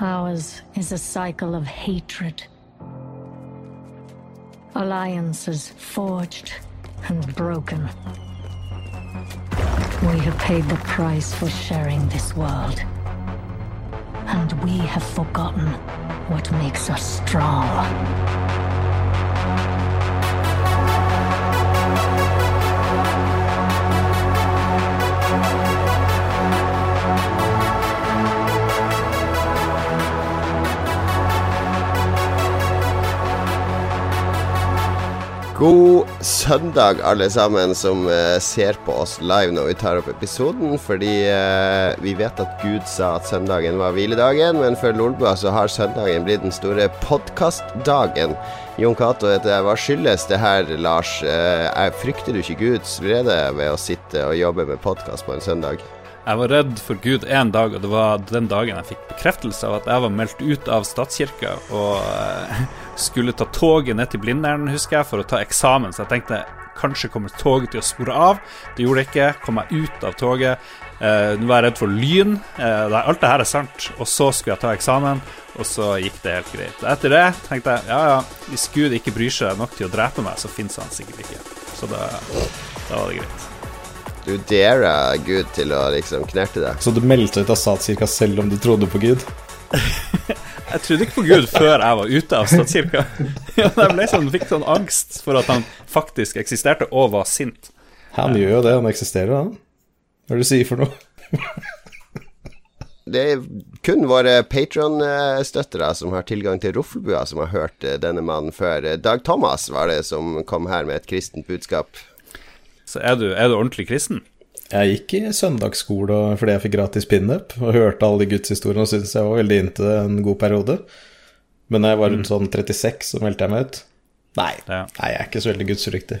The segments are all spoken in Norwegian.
Ours is a cycle of hatred. Alliances forged and broken. We have paid the price for sharing this world. And we have forgotten what makes us strong. God søndag, alle sammen som uh, ser på oss live når vi tar opp episoden. Fordi uh, vi vet at Gud sa at søndagen var hviledagen, men for Lolbua så har søndagen blitt den store podkastdagen. Jon Cato heter jeg. Hva skyldes det her, Lars? Uh, frykter du ikke Guds vrede ved å sitte og jobbe med podkast på en søndag? Jeg var redd for Gud en dag, og det var den dagen jeg fikk bekreftelse av at jeg var meldt ut av statskirka og eh, skulle ta toget ned til Blindern, husker jeg, for å ta eksamen. Så jeg tenkte kanskje kommer toget til å spore av. Det gjorde det ikke. Kom meg ut av toget. Eh, nå var jeg redd for lyn. Eh, alt det her er sant. Og så skulle jeg ta eksamen, og så gikk det helt greit. Etter det tenkte jeg ja, ja, hvis Gud ikke bryr seg nok til å drepe meg, så fins han sikkert ikke. Så da, da var det greit. Du dara Gud til å liksom knerte deg. Så du meldte ut av statskirka selv om du trodde på Gud? jeg trodde ikke på Gud før jeg var ute av statskirka. jeg ble sånn, fikk sånn angst for at han faktisk eksisterte, og var sint. Han gjør jo det, han eksisterer, han. Hva er det du sier for noe? Det er kun våre Patron-støttere som har tilgang til Roffelbua, som har hørt eh, denne mannen før. Dag Thomas var det som kom her med et kristent budskap. Så er du, er du ordentlig kristen? Jeg gikk i søndagsskole fordi jeg fikk gratis pinup, og hørte alle de gudshistoriene og syntes jeg var veldig inntil en god periode. Men da jeg var rundt sånn 36, så meldte jeg meg ut. Nei, ja. nei jeg er ikke så veldig gudsryktig.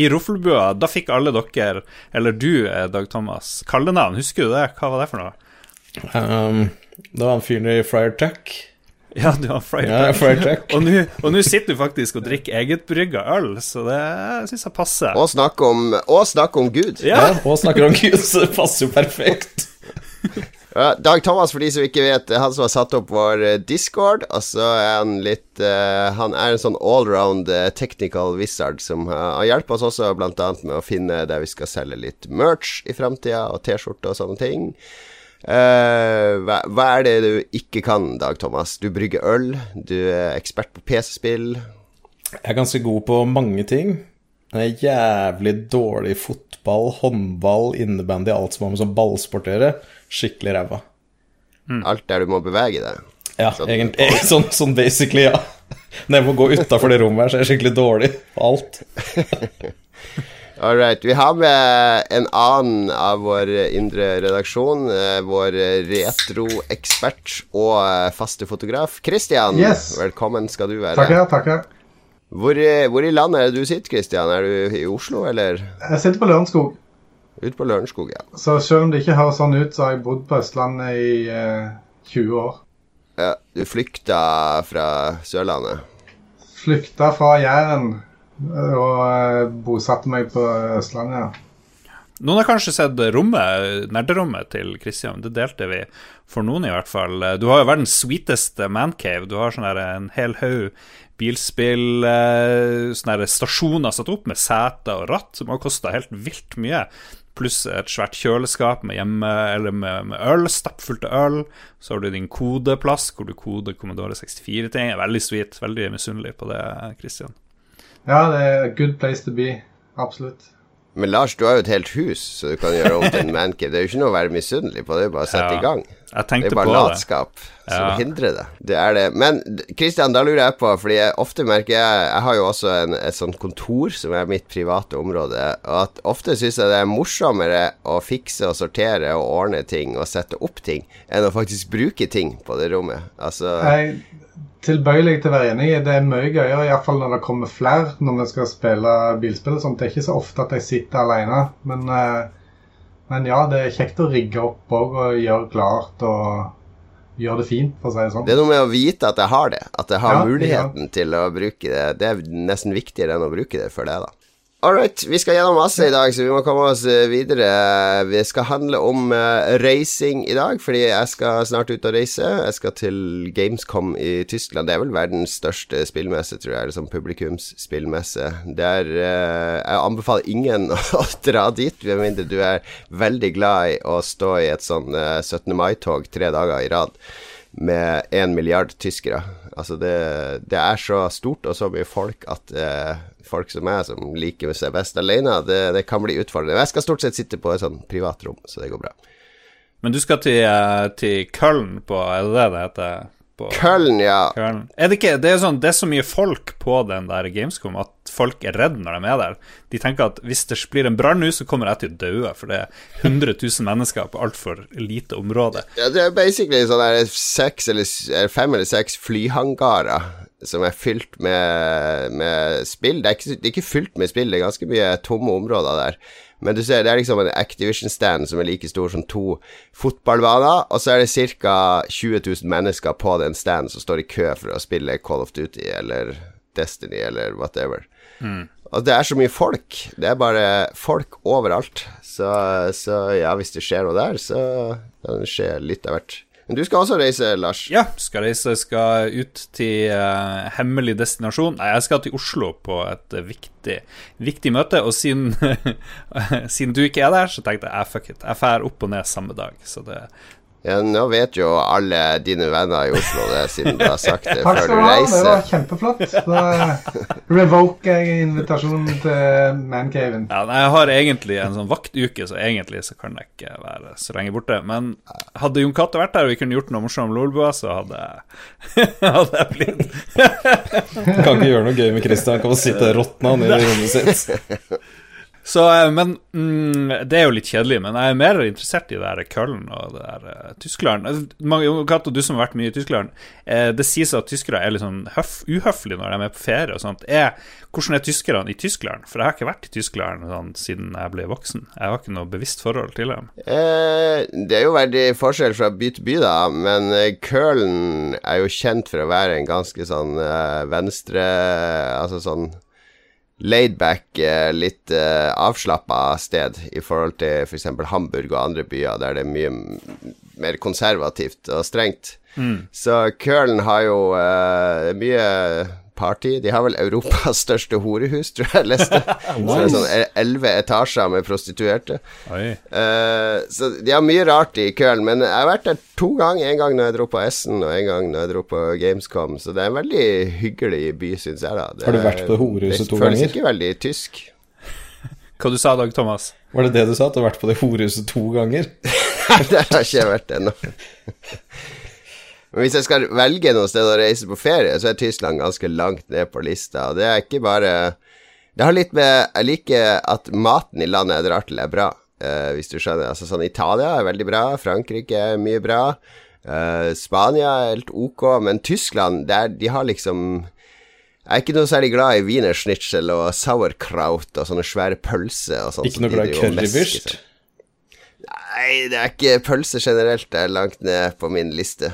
I Roffelbua, da fikk alle dere, eller du, eh, Dag Thomas, kallenavn. Husker du det? Hva var det for noe? Um, det var han fyren i Friar Tuck. Ja, du har Friar ja, og nå sitter du faktisk og drikker egetbrygga øl, så det syns jeg passer. Og snakker om, snakk om Gud. Ja. ja. og snakker om Gud, så det passer jo perfekt. Ja, Dag Thomas, for de som ikke vet, er han som har satt opp vår eh, discord. Og så er han litt uh, Han er en sånn allround uh, technical wizard som uh, har hjulpet oss også bl.a. med å finne der vi skal selge litt merch i framtida, og T-skjorte og sånne ting. Uh, hva, hva, er det du ikke kan, Dag Thomas? Du brygger øl, du er ekspert på PC-spill. Jeg er ganske god på mange ting. Jeg er jævlig dårlig i fotball, håndball, innebandy, alt som har med sånn ballsport å gjøre. Skikkelig ræva. Mm. Alt der du må bevege deg? Ja, sånn, egentlig. Sånn, sånn basically, ja. Når jeg må gå utafor det rommet her, så er jeg skikkelig dårlig på alt. All right. Vi har med en annen av vår indre redaksjon. Eh, vår retroekspert og eh, faste fotograf. Christian, yes. velkommen skal du være. Takk, ja, takk. Ja. Hvor, hvor, i landet er det du sitter, Christian? Er du i Oslo, eller? Jeg sitter på Lørenskog. Ute på Lørenskog, ja. Så selv om det ikke høres sånn ut, så har jeg bodd på Østlandet i eh, 20 år. Ja, Du flykta fra Sørlandet? Flykta fra Jæren og eh, bosatte meg på Østlandet. Noen har kanskje sett rommet, nerderommet til Christian. Det delte vi for noen, i hvert fall. Du har jo verdens sweeteste mancave. Du har sånn en hel haug bilspill, eh, sånne stasjoner satt opp med seter og ratt, som har kosta helt vilt mye. Pluss et svært kjøleskap med, hjemme, med, med øl, stappfullt øl. Så har du din kodeplass, hvor du koder Commodore 64-ting. Veldig sweet. Veldig misunnelig på det, Christian. Ja, det er a good place to be. Absolutt. Men Lars, du har jo et helt hus, så du kan gjøre om til en mancave. Det er jo ikke noe å være misunnelig på, det er bare å sette ja, i gang. det er bare latskap som ja. hindrer det. Det er det. Men Kristian, da lurer jeg på, fordi jeg ofte merker jeg Jeg har jo også en, et sånt kontor som er mitt private område, og at ofte syns jeg det er morsommere å fikse og sortere og ordne ting og sette opp ting, enn å faktisk bruke ting på det rommet. Altså jeg tilbøyelig til å være enig. Det er mye gøyere, iallfall når det kommer flere når vi skal spille bilspill. Sånn. Det er ikke så ofte at jeg sitter alene. Men, eh, men ja, det er kjekt å rigge opp òg og gjøre klart og gjøre det fint, for å si det sånn. Det er noe med å vite at jeg har det. At jeg har ja, muligheten ja. til å bruke det. Det er nesten viktigere enn å bruke det for det, da. All right, vi skal gjennom masse i dag, så vi må komme oss eh, videre. Vi skal handle om uh, racing i dag, fordi jeg skal snart ut og reise. Jeg skal til Gamescom i Tyskland. Det er vel verdens største spillmesse, tror jeg, eller sånn publikumsspillmesse. Der uh, Jeg anbefaler ingen å dra dit, med mindre du er veldig glad i å stå i et sånn uh, 17. mai-tog tre dager i rad med én milliard tyskere. Altså, det, det, er så stort og så mye folk at folk som meg, som liker seg best alene, det, det kan bli utfordrende. Jeg skal stort sett sitte på et sånn privatrom, så det går bra. Men du skal til, eh, til Köln på Er det det det heter? På, Köln, ja. Köln. Er det ikke Det er sånn Det er så mye folk på den der Gamescom at folk er redde når de er der. De tenker at hvis det blir en brann nå, så kommer jeg til å dø, for det er 100 000 mennesker på altfor lite område. Ja, det er basically sånn der seks eller fem eller seks flyhangarer som er fylt med, med spill. Det er, ikke, det er, ikke, fylt med spill, det er ganske mye tomme områder der. Men du ser, det er liksom en Activision-stand som er like stor som to fotballbaner, og så er det ca. 20 000 mennesker på den standen som står i kø for å spille Call of Duty eller Destiny eller whatever. Mm. Og det er så mye folk. Det er bare folk overalt. Så, så ja, hvis det skjer noe der, så kan det skje litt av hvert. Men du skal også reise, Lars? Ja, skal reise. Skal ut til uh, hemmelig destinasjon. Nei, jeg skal til Oslo på et uh, viktig, viktig møte. Og siden, siden, du ikke er der, så tenkte jeg ah, fuck it. Jeg drar opp og ned samme dag. Så det, ja, Nå vet jo alle dine venner i Oslo det, siden du har sagt det før du reiser. Det var kjempeflott. Da revoker jeg invitasjonen til Mancaven. Ja, jeg har egentlig en sånn vaktuke, så egentlig så kan jeg ikke være så lenge borte. Men hadde Jon Cato vært der og vi kunne gjort noe morsomt med Lolbua, så hadde jeg, hadde jeg blitt Kan ikke gjøre noe gøy med Christian, kan bare sitte og råtne han i rommet sitt. Så, eh, men mm, Det er jo litt kjedelig, men jeg er mer interessert i det der Köln og det der uh, Tyskland. Altså, Kato, du som har vært mye i Tyskland, uh, det sies at tyskere er litt sånn høf, uhøflige når de er på ferie og sånt. Er, hvordan er tyskerne i Tyskland? For jeg har ikke vært i Tyskland sånn, siden jeg ble voksen. Jeg har ikke noe bevisst forhold til dem. Eh, det er jo veldig forskjell fra by til by, da, men Köln er jo kjent for å være en ganske sånn uh, venstre Altså sånn laidback, eh, litt uh, eh, avslappa sted i forhold til f.eks. For Hamburg og andre byer der det er mye mer konservativt og strengt. Mm. Så Køln har jo uh, mye party. De har vel Europas største horehus, tror jeg jeg leste. nice. Så det er sånn elleve etasjer med prostituerte. Uh, så de har mye rart i Köln, men jeg har vært der to ganger. En gang når jeg dro på Essen, og en gang når jeg dro på Gamescom. Så det er en veldig hyggelig by, syns jeg. da det Har du vært på horehuset to ganger? Det føles ikke veldig tysk. Hva du sa Dag Thomas? Var det det du sa? At du har vært på det horehuset to ganger? Nei, Der har ikke jeg vært ennå. Men hvis jeg skal velge noe sted å reise på ferie, så er Tyskland ganske langt ned på lista. Og det er ikke bare Det har litt med Jeg liker at maten i landet jeg drar til, er bra, eh, hvis du skjønner. Altså sånn Italia er veldig bra, Frankrike er mye bra. eh, Spania er helt ok, men Tyskland, der, de har liksom jeg er ikke noe særlig glad i wienerschnitzel og sauerkraut og sånne svære pølser og sånn. Ikke noe glad i currywurst? Nei, det er ikke pølse generelt. Det er langt ned på min liste.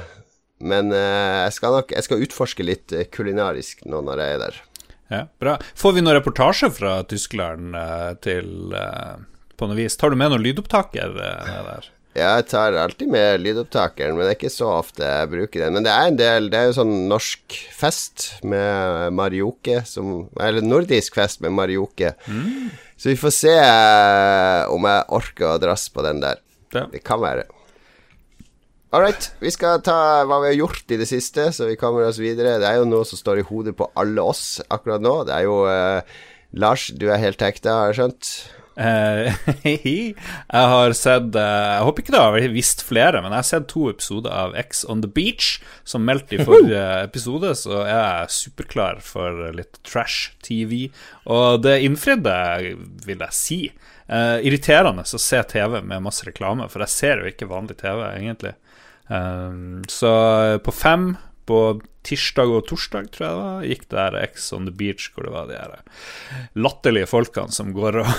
Men uh, jeg skal nok Jeg skal utforske litt eh, kulinarisk nå når jeg er der. Ja, bra. Får vi noen reportasje fra Tyskland uh, til uh, på noe vis? Tar du med noen lydopptaker der? Ja, jeg tar alltid med lydopptakeren, men det er ikke så ofte jeg bruker den. Men det er en del Det er jo sånn norsk fest med marioke, som, eller nordisk fest med marioke. Mm. Så vi får se om jeg orker å drasse på den der. Ja. Det kan være. All right. Vi skal ta hva vi har gjort i det siste, så vi kommer oss videre. Det er jo noe som står i hodet på alle oss akkurat nå. Det er jo eh, Lars, du er helt hekta, har jeg skjønt? Uh, jeg har sett uh, Jeg håper ikke det har visst flere, men jeg har sett to episoder av X on the Beach, som meldte i forrige episode, så jeg er superklar for litt trash-TV. Og det innfridde, vil jeg si. Uh, irriterende å se TV med masse reklame, for jeg ser jo ikke vanlig TV, egentlig. Um, så på fem på tirsdag og torsdag, tror jeg det var, gikk der X on the Beach, hvor det var de her latterlige folkene som går og,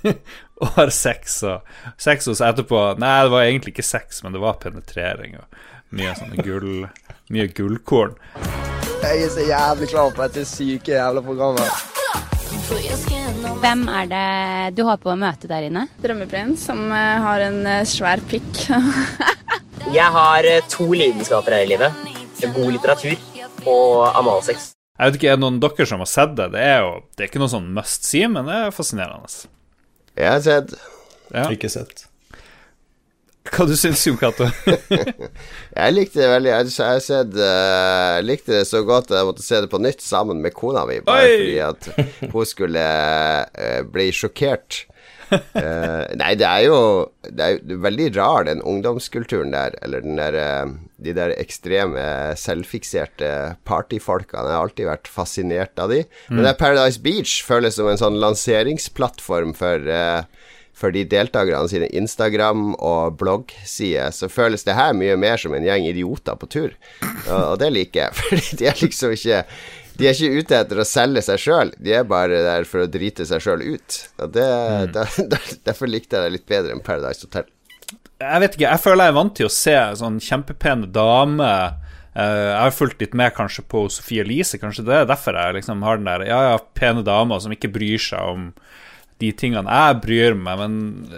og har sex og sex hos etterpå Nei, det var egentlig ikke sex, men det var penetrering og mye sånne gull Mye gullkorn. Jeg er så jævlig klar for dette syke jævla programmet. Hvem er det du har på møte der inne? Drømmeprins som eh, har en eh, svær pikk. jeg har eh, to lidenskaper her i livet. God litteratur og analsex. Jeg vet ikke, Er det noen dere som har sett det? Det er jo det er ikke noe sånn must see, men det er fascinerende. Jeg har sett. Ja. Ikke sett. Hva du syns du, Cato? jeg likte det veldig. Jeg, jeg, sett, uh, likte det så godt at jeg måtte se det på nytt sammen med kona mi, bare Oi! fordi at hun skulle uh, bli sjokkert. Uh, nei, det er jo Det er jo veldig rar, den ungdomskulturen der. Eller den der, de der ekstreme, selvfikserte partyfolkene. Jeg har alltid vært fascinert av de. Mm. Men Paradise Beach føles som en sånn lanseringsplattform for uh, for de deltakerne sine Instagram- og bloggsider, så føles det her mye mer som en gjeng idioter på tur. Og, og det liker jeg, fordi de er liksom ikke de er ikke ute etter å selge seg sjøl, de er bare der for å drite seg sjøl ut. Det, mm. der, der, Derfor likte jeg det litt bedre enn Paradise Hotel. Jeg vet ikke, jeg føler jeg er vant til å se sånn kjempepene damer eh, jeg har fulgt litt med kanskje på Sofie Elise, kanskje det er derfor jeg liksom har den der Ja, ja, pene dama som ikke bryr seg om de tingene jeg bryr meg men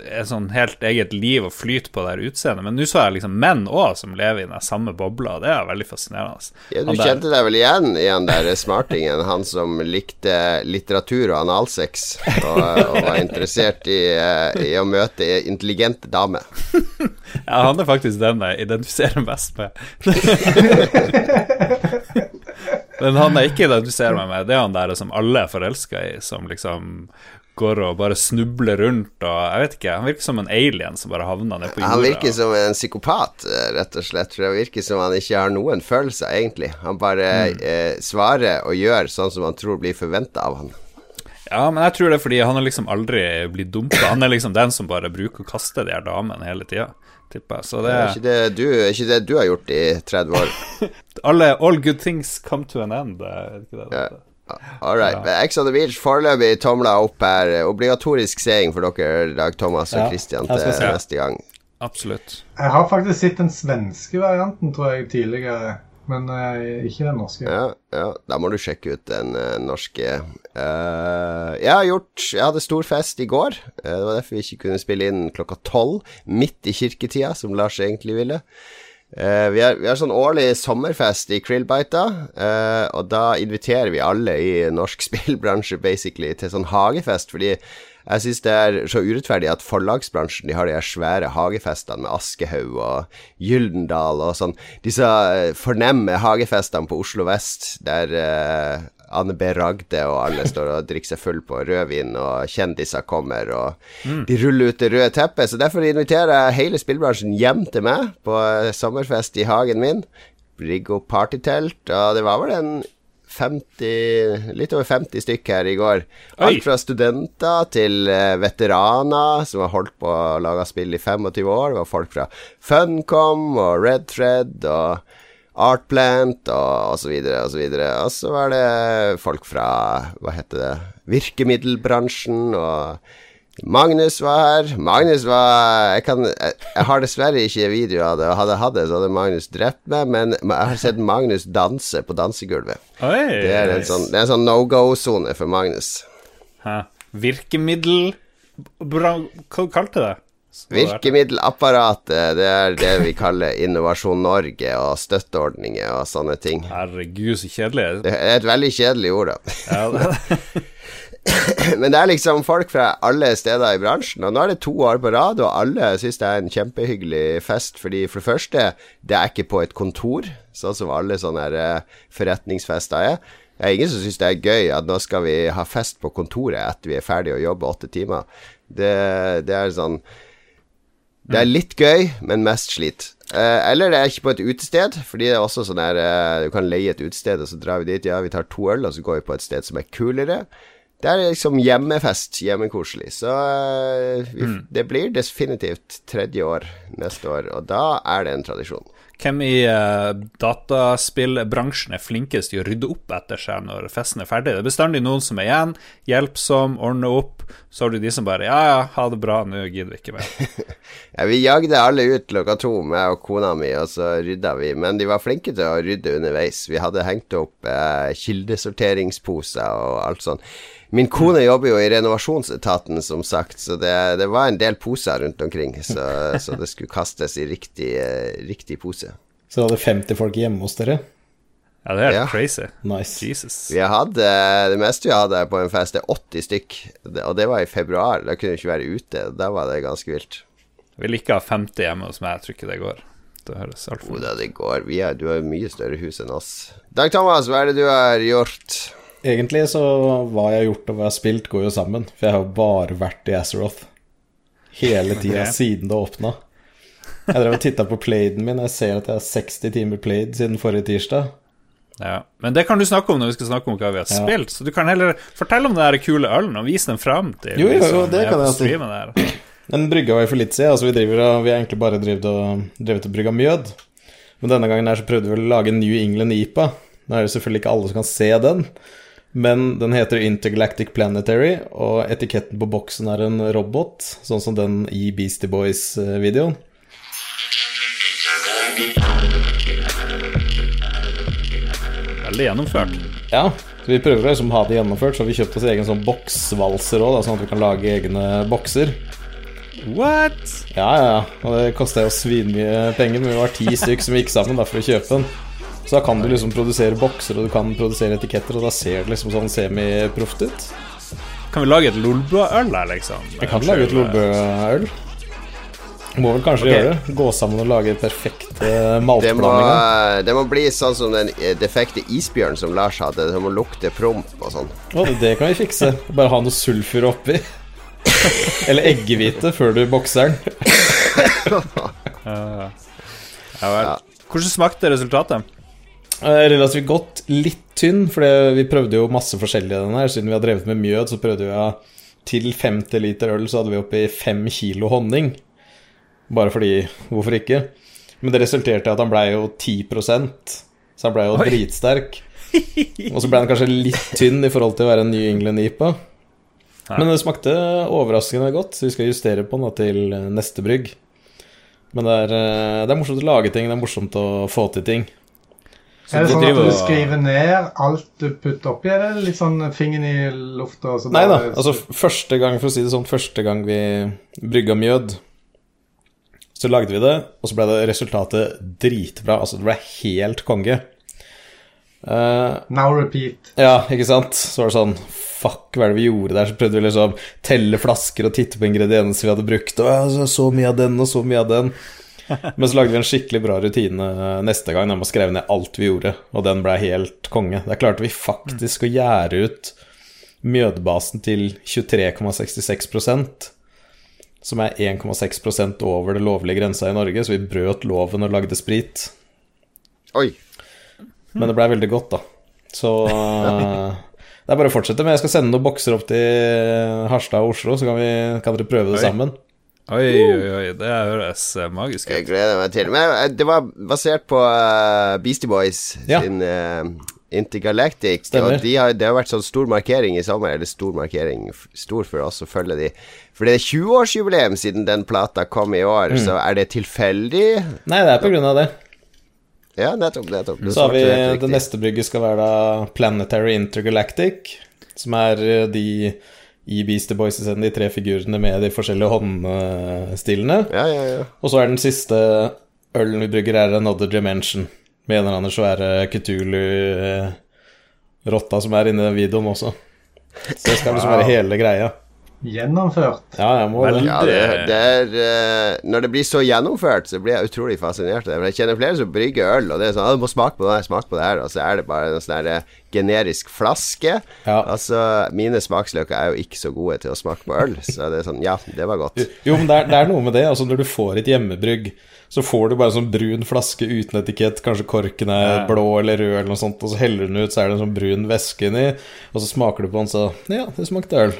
et sånn helt eget liv og flyt på det her utseendet. Men nå så jeg liksom menn òg som lever i den samme bobla, og det er veldig fascinerende. Ja, Du kjente deg vel igjen i han der smartingen, han som likte litteratur og analsex, og, og var interessert i, eh, i, å møte intelligente damer. ja, han er faktisk den jeg identifiserer best med. Men han jeg ikke identifiserer meg med, det er han der som alle er forelska i, som liksom går og bare snubler rundt og Jeg vet ikke, han virker som en alien som bare havna ned på jorda. Han virker som en psykopat, eh, rett og slett. For det virker som han ikke har noen følelser, egentlig. Han bare mm. eh, svarer og gjør sånn som han tror blir forventa av han. Ja, men jeg tror det er fordi han har liksom aldri blitt dumpa. Han er liksom den som bare bruker å kaste de her damene hele tida. Tipper jeg. Så det er ikke det, du, ikke det du har gjort i 30 år? Alle, all good things come to an end. Er ikke det, ja. All right. Ja. Ex on the Beach, foreløpig tomla opp her. Obligatorisk seing for dere, Dag Thomas og Christian, til neste gang. Absolutt. Jeg har faktisk sett den svenske varianten, tror jeg, tidligere. Men uh, ikke den norske. Ja, ja, da må du sjekke ut den uh, norske. Uh, jeg har gjort Jeg hadde stor fest i går. det var derfor vi ikke kunne spille inn klokka tolv, midt i kirketida, som Lars egentlig ville. Uh, vi, har, vi, har, sånn årlig sommerfest i Krillbita, uh, og da inviterer vi alle i norsk spillbransje basically til sånn hagefest, fordi jeg syns det er så urettferdig at forlagsbransjen de har de her svære hagefestene med Aschehoug og Gyldendal og sånn. Disse eh, fornemme hagefestene på Oslo vest der uh, Anne B. Ragde og alle står og drikker seg full på rødvin, og kjendiser kommer, og mm. de ruller ut det røde teppet. Så derfor inviterer jeg hele spillbransjen hjem til meg på sommerfest i hagen min. Rigge opp partytelt, og det var vel en 50, litt over 50 stykk her i går. Alt fra studenter til uh, veteraner som har holdt på å lage spill i 25 år. Det var folk fra Funcom og Red Thread og Artplant og osv. Og så videre. Og så var det folk fra hva heter det virkemiddelbransjen og Magnus var her. Magnus var Jeg, kan, jeg, jeg har dessverre ikke video av det, hadde jeg hatt det, så hadde Magnus drept meg, men jeg har sett Magnus danse på dansegulvet. Oi, det er en sånn, det er en sånn no go-sone for Magnus. Hæ. Virkemiddel Hva kalte du det? Virkemiddelapparatet, det er det vi kaller Innovasjon Norge og støtteordninger og sånne ting. Herregud, så kjedelig. Det er et veldig kjedelig ord, da. Ja. Men det er liksom folk fra alle steder i bransjen, og nå er det to år på rad, og alle syns det er en kjempehyggelig fest, fordi for det første, det er ikke på et kontor, sånn som alle sånne uh, forretningsfester er. Det er ingen som syns det er gøy at nå skal vi ha fest på kontoret etter vi er ferdig å jobbe åtte timer. Det, det er sånn det er litt gøy, men mest slit. Eh, eller det er ikke på et utested, fordi det er også sånn her eh, Du kan leie et utested, og så drar vi dit. Ja, vi tar to øl, og så går vi på et sted som er kulere. Det er liksom hjemmefest, hjemmekoselig. Så eh, vi, mm. det blir definitivt tredje år neste år, og da er det en tradisjon. Hvem i uh, dataspillbransjen er flinkest til å rydde opp etter seg når festen er ferdig? Det er bestandig noen som er igjen, hjelpsom, ordner opp. Så har du de som bare Ja, ja, ha det bra, nå gidder vi ikke mer. ja, vi jagde alle ut klokka to, meg og kona mi, og så rydda vi. Men de var flinke til å rydde underveis. Vi hadde hengt opp eh, kildesorteringsposer og alt sånt. Min kone jobber jo i renovasjonsetaten, som sagt, så det, det var en del poser rundt omkring. Så, så det skulle kastes i riktig, riktig pose. Så du hadde 50 folk hjemme hos dere? Ja, det er helt ja. crazy. Nice. Jesus. Vi hadde, det meste vi hadde på en fest, er 80 stykk, og det var i februar. Da kunne vi ikke være ute. Da var det ganske vilt. Jeg vil ikke ha 50 hjemme hos meg, jeg tror ikke det går. Det høres altfor oh, det går. Er, du har mye større hus enn oss. Dag Thomas, hva er det du har gjort? Egentlig så hva jeg har gjort og hva jeg har spilt, går jo sammen. For jeg har jo bare vært i Azeroth hele tida siden det åpna. Jeg drev og titta på playden min, jeg ser at jeg har 60 timer played siden forrige tirsdag. Ja, Men det kan du snakke om når vi skal snakke om hva vi har ja. spilt. Så du kan heller fortelle om den der kule ølen og vise den fram til Jo, jo, jo det kan jeg si. Den brygga var jo for litt siden. Altså vi, driver, vi har egentlig bare drevet og, drevet og brygga mjød. Men denne gangen her så prøvde vi å lage en New England IPA. Nå er det selvfølgelig ikke alle som kan se den, men den heter Intergalactic Planetary, og etiketten på boksen er en robot, sånn som den i Beastie Boys-videoen. Veldig gjennomført. Ja, så vi prøver å liksom ha det gjennomført, så vi kjøpte oss egen sånn boksvalser òg, sånn at vi kan lage egne bokser. What? Ja, ja, ja. Og det kosta jo svinmye penger, men vi var ti stykk som gikk sammen da, for å kjøpe den. Så da kan du liksom produsere bokser, og du kan produsere etiketter, og da ser det liksom sånn semiproft ut. Kan vi lage et Lolbø-øl her, liksom? Jeg kan lage et Lolbø-øl. Må vel kanskje okay. gjøre det. Gå sammen og lage perfekte maltblandinger. Det, det, må bli sånn som den defekte isbjørnen som Lars hadde. Det må lukte promp og sånn. Å, det kan vi fikse. Bare ha noe sulfur oppi. Eller eggehvite før du bokser den. ja, vel. Hvordan smakte resultatet? Relativt godt. Litt tynn, for vi prøvde jo masse forskjellig i den her. Siden vi har drevet med mjød, så prøvde vi å til 50 liter øl så hadde vi oppi 5 kilo honning. Bare fordi Hvorfor ikke? Men det resulterte i at han blei jo 10% så han blei jo Oi. dritsterk. Og så ble han kanskje litt tynn i forhold til å være en New England-IPA. Men det smakte overraskende godt, så vi skal justere på den til neste brygg. Men det er, eh, det er, morsomt å lage ting, det er morsomt å få til ting. Så er det sånn at du skriver ned alt du putter oppi, eller litt sånn fingeren i lufta? Nei da, altså første gang, for å si det sånn, første gang vi brygga mjød, så lagde vi det, og så ble det resultatet dritbra. Altså, det ble helt konge. Uh, Now repeat. Ja, ikke sant? Så var det sånn Fuck, hva er det vi gjorde der? Så prøvde vi liksom telle flasker og titte på ingredienser vi hadde brukt. Og så, så mye av den, og så mye av den. Men så lagde vi en skikkelig bra rutine neste gang der man skrev ned alt vi gjorde, og den ble helt konge. Der klarte vi faktisk å gjære ut mjødbasen til 23,66% som er 1,6% over det lovlige grensa i Norge, så vi brøt loven og lagde sprit. Oi. Men det blei veldig godt, da. Så uh, det er bare å fortsette. Men jeg skal sende noen bokser opp til Harstad og Oslo, så kan, vi, kan dere prøve det oi. sammen. Oi, oi, oi. Det høres eh, magisk ut. Jeg gleder meg til. Men eh, det var basert på uh, Beastie Boys ja. sin uh, Intergalactic. Stemmer. De har, det har vært sånn stor markering i sommer, eller stor markering, stor for oss å følge de. For det er 20-årsjubileum siden den plata kom i år, mm. så er det tilfeldig? Nei, det er på grunn av det. Ja, nettopp. nettopp. Så har vi det neste brygget skal være da Planetary Intergalactic, som er de i Beastie Boys de tre figurene med de forskjellige håndstilene. Ja, ja, ja. Og så er den siste ølen vi brygger, er Another Dimension med en eller annen svære Kutulu-rotta som er inne den videoen også. Så det skal liksom være hele greia. Gjennomført. Ja, jeg må det. Ja, det, det er, uh, når det blir så gjennomført, så blir jeg utrolig fascinert. Jeg kjenner flere som brygger øl, og det er sånn ah, 'Du må smake på det her, smake på det her', og så er det bare en sånn uh, generisk flaske. Ja. Altså, mine smaksløker er jo ikke så gode til å smake på øl, så det er sånn Ja, det var godt. Jo, men det er, det er noe med det. Altså, når du får et hjemmebrygg så får du bare en sånn brun flaske uten etikett, kanskje korken er ja. blå eller rød, eller noe sånt, og så heller du den ut, så er det en sånn brun væske inni, og så smaker du på den, så Ja, det smakte øl.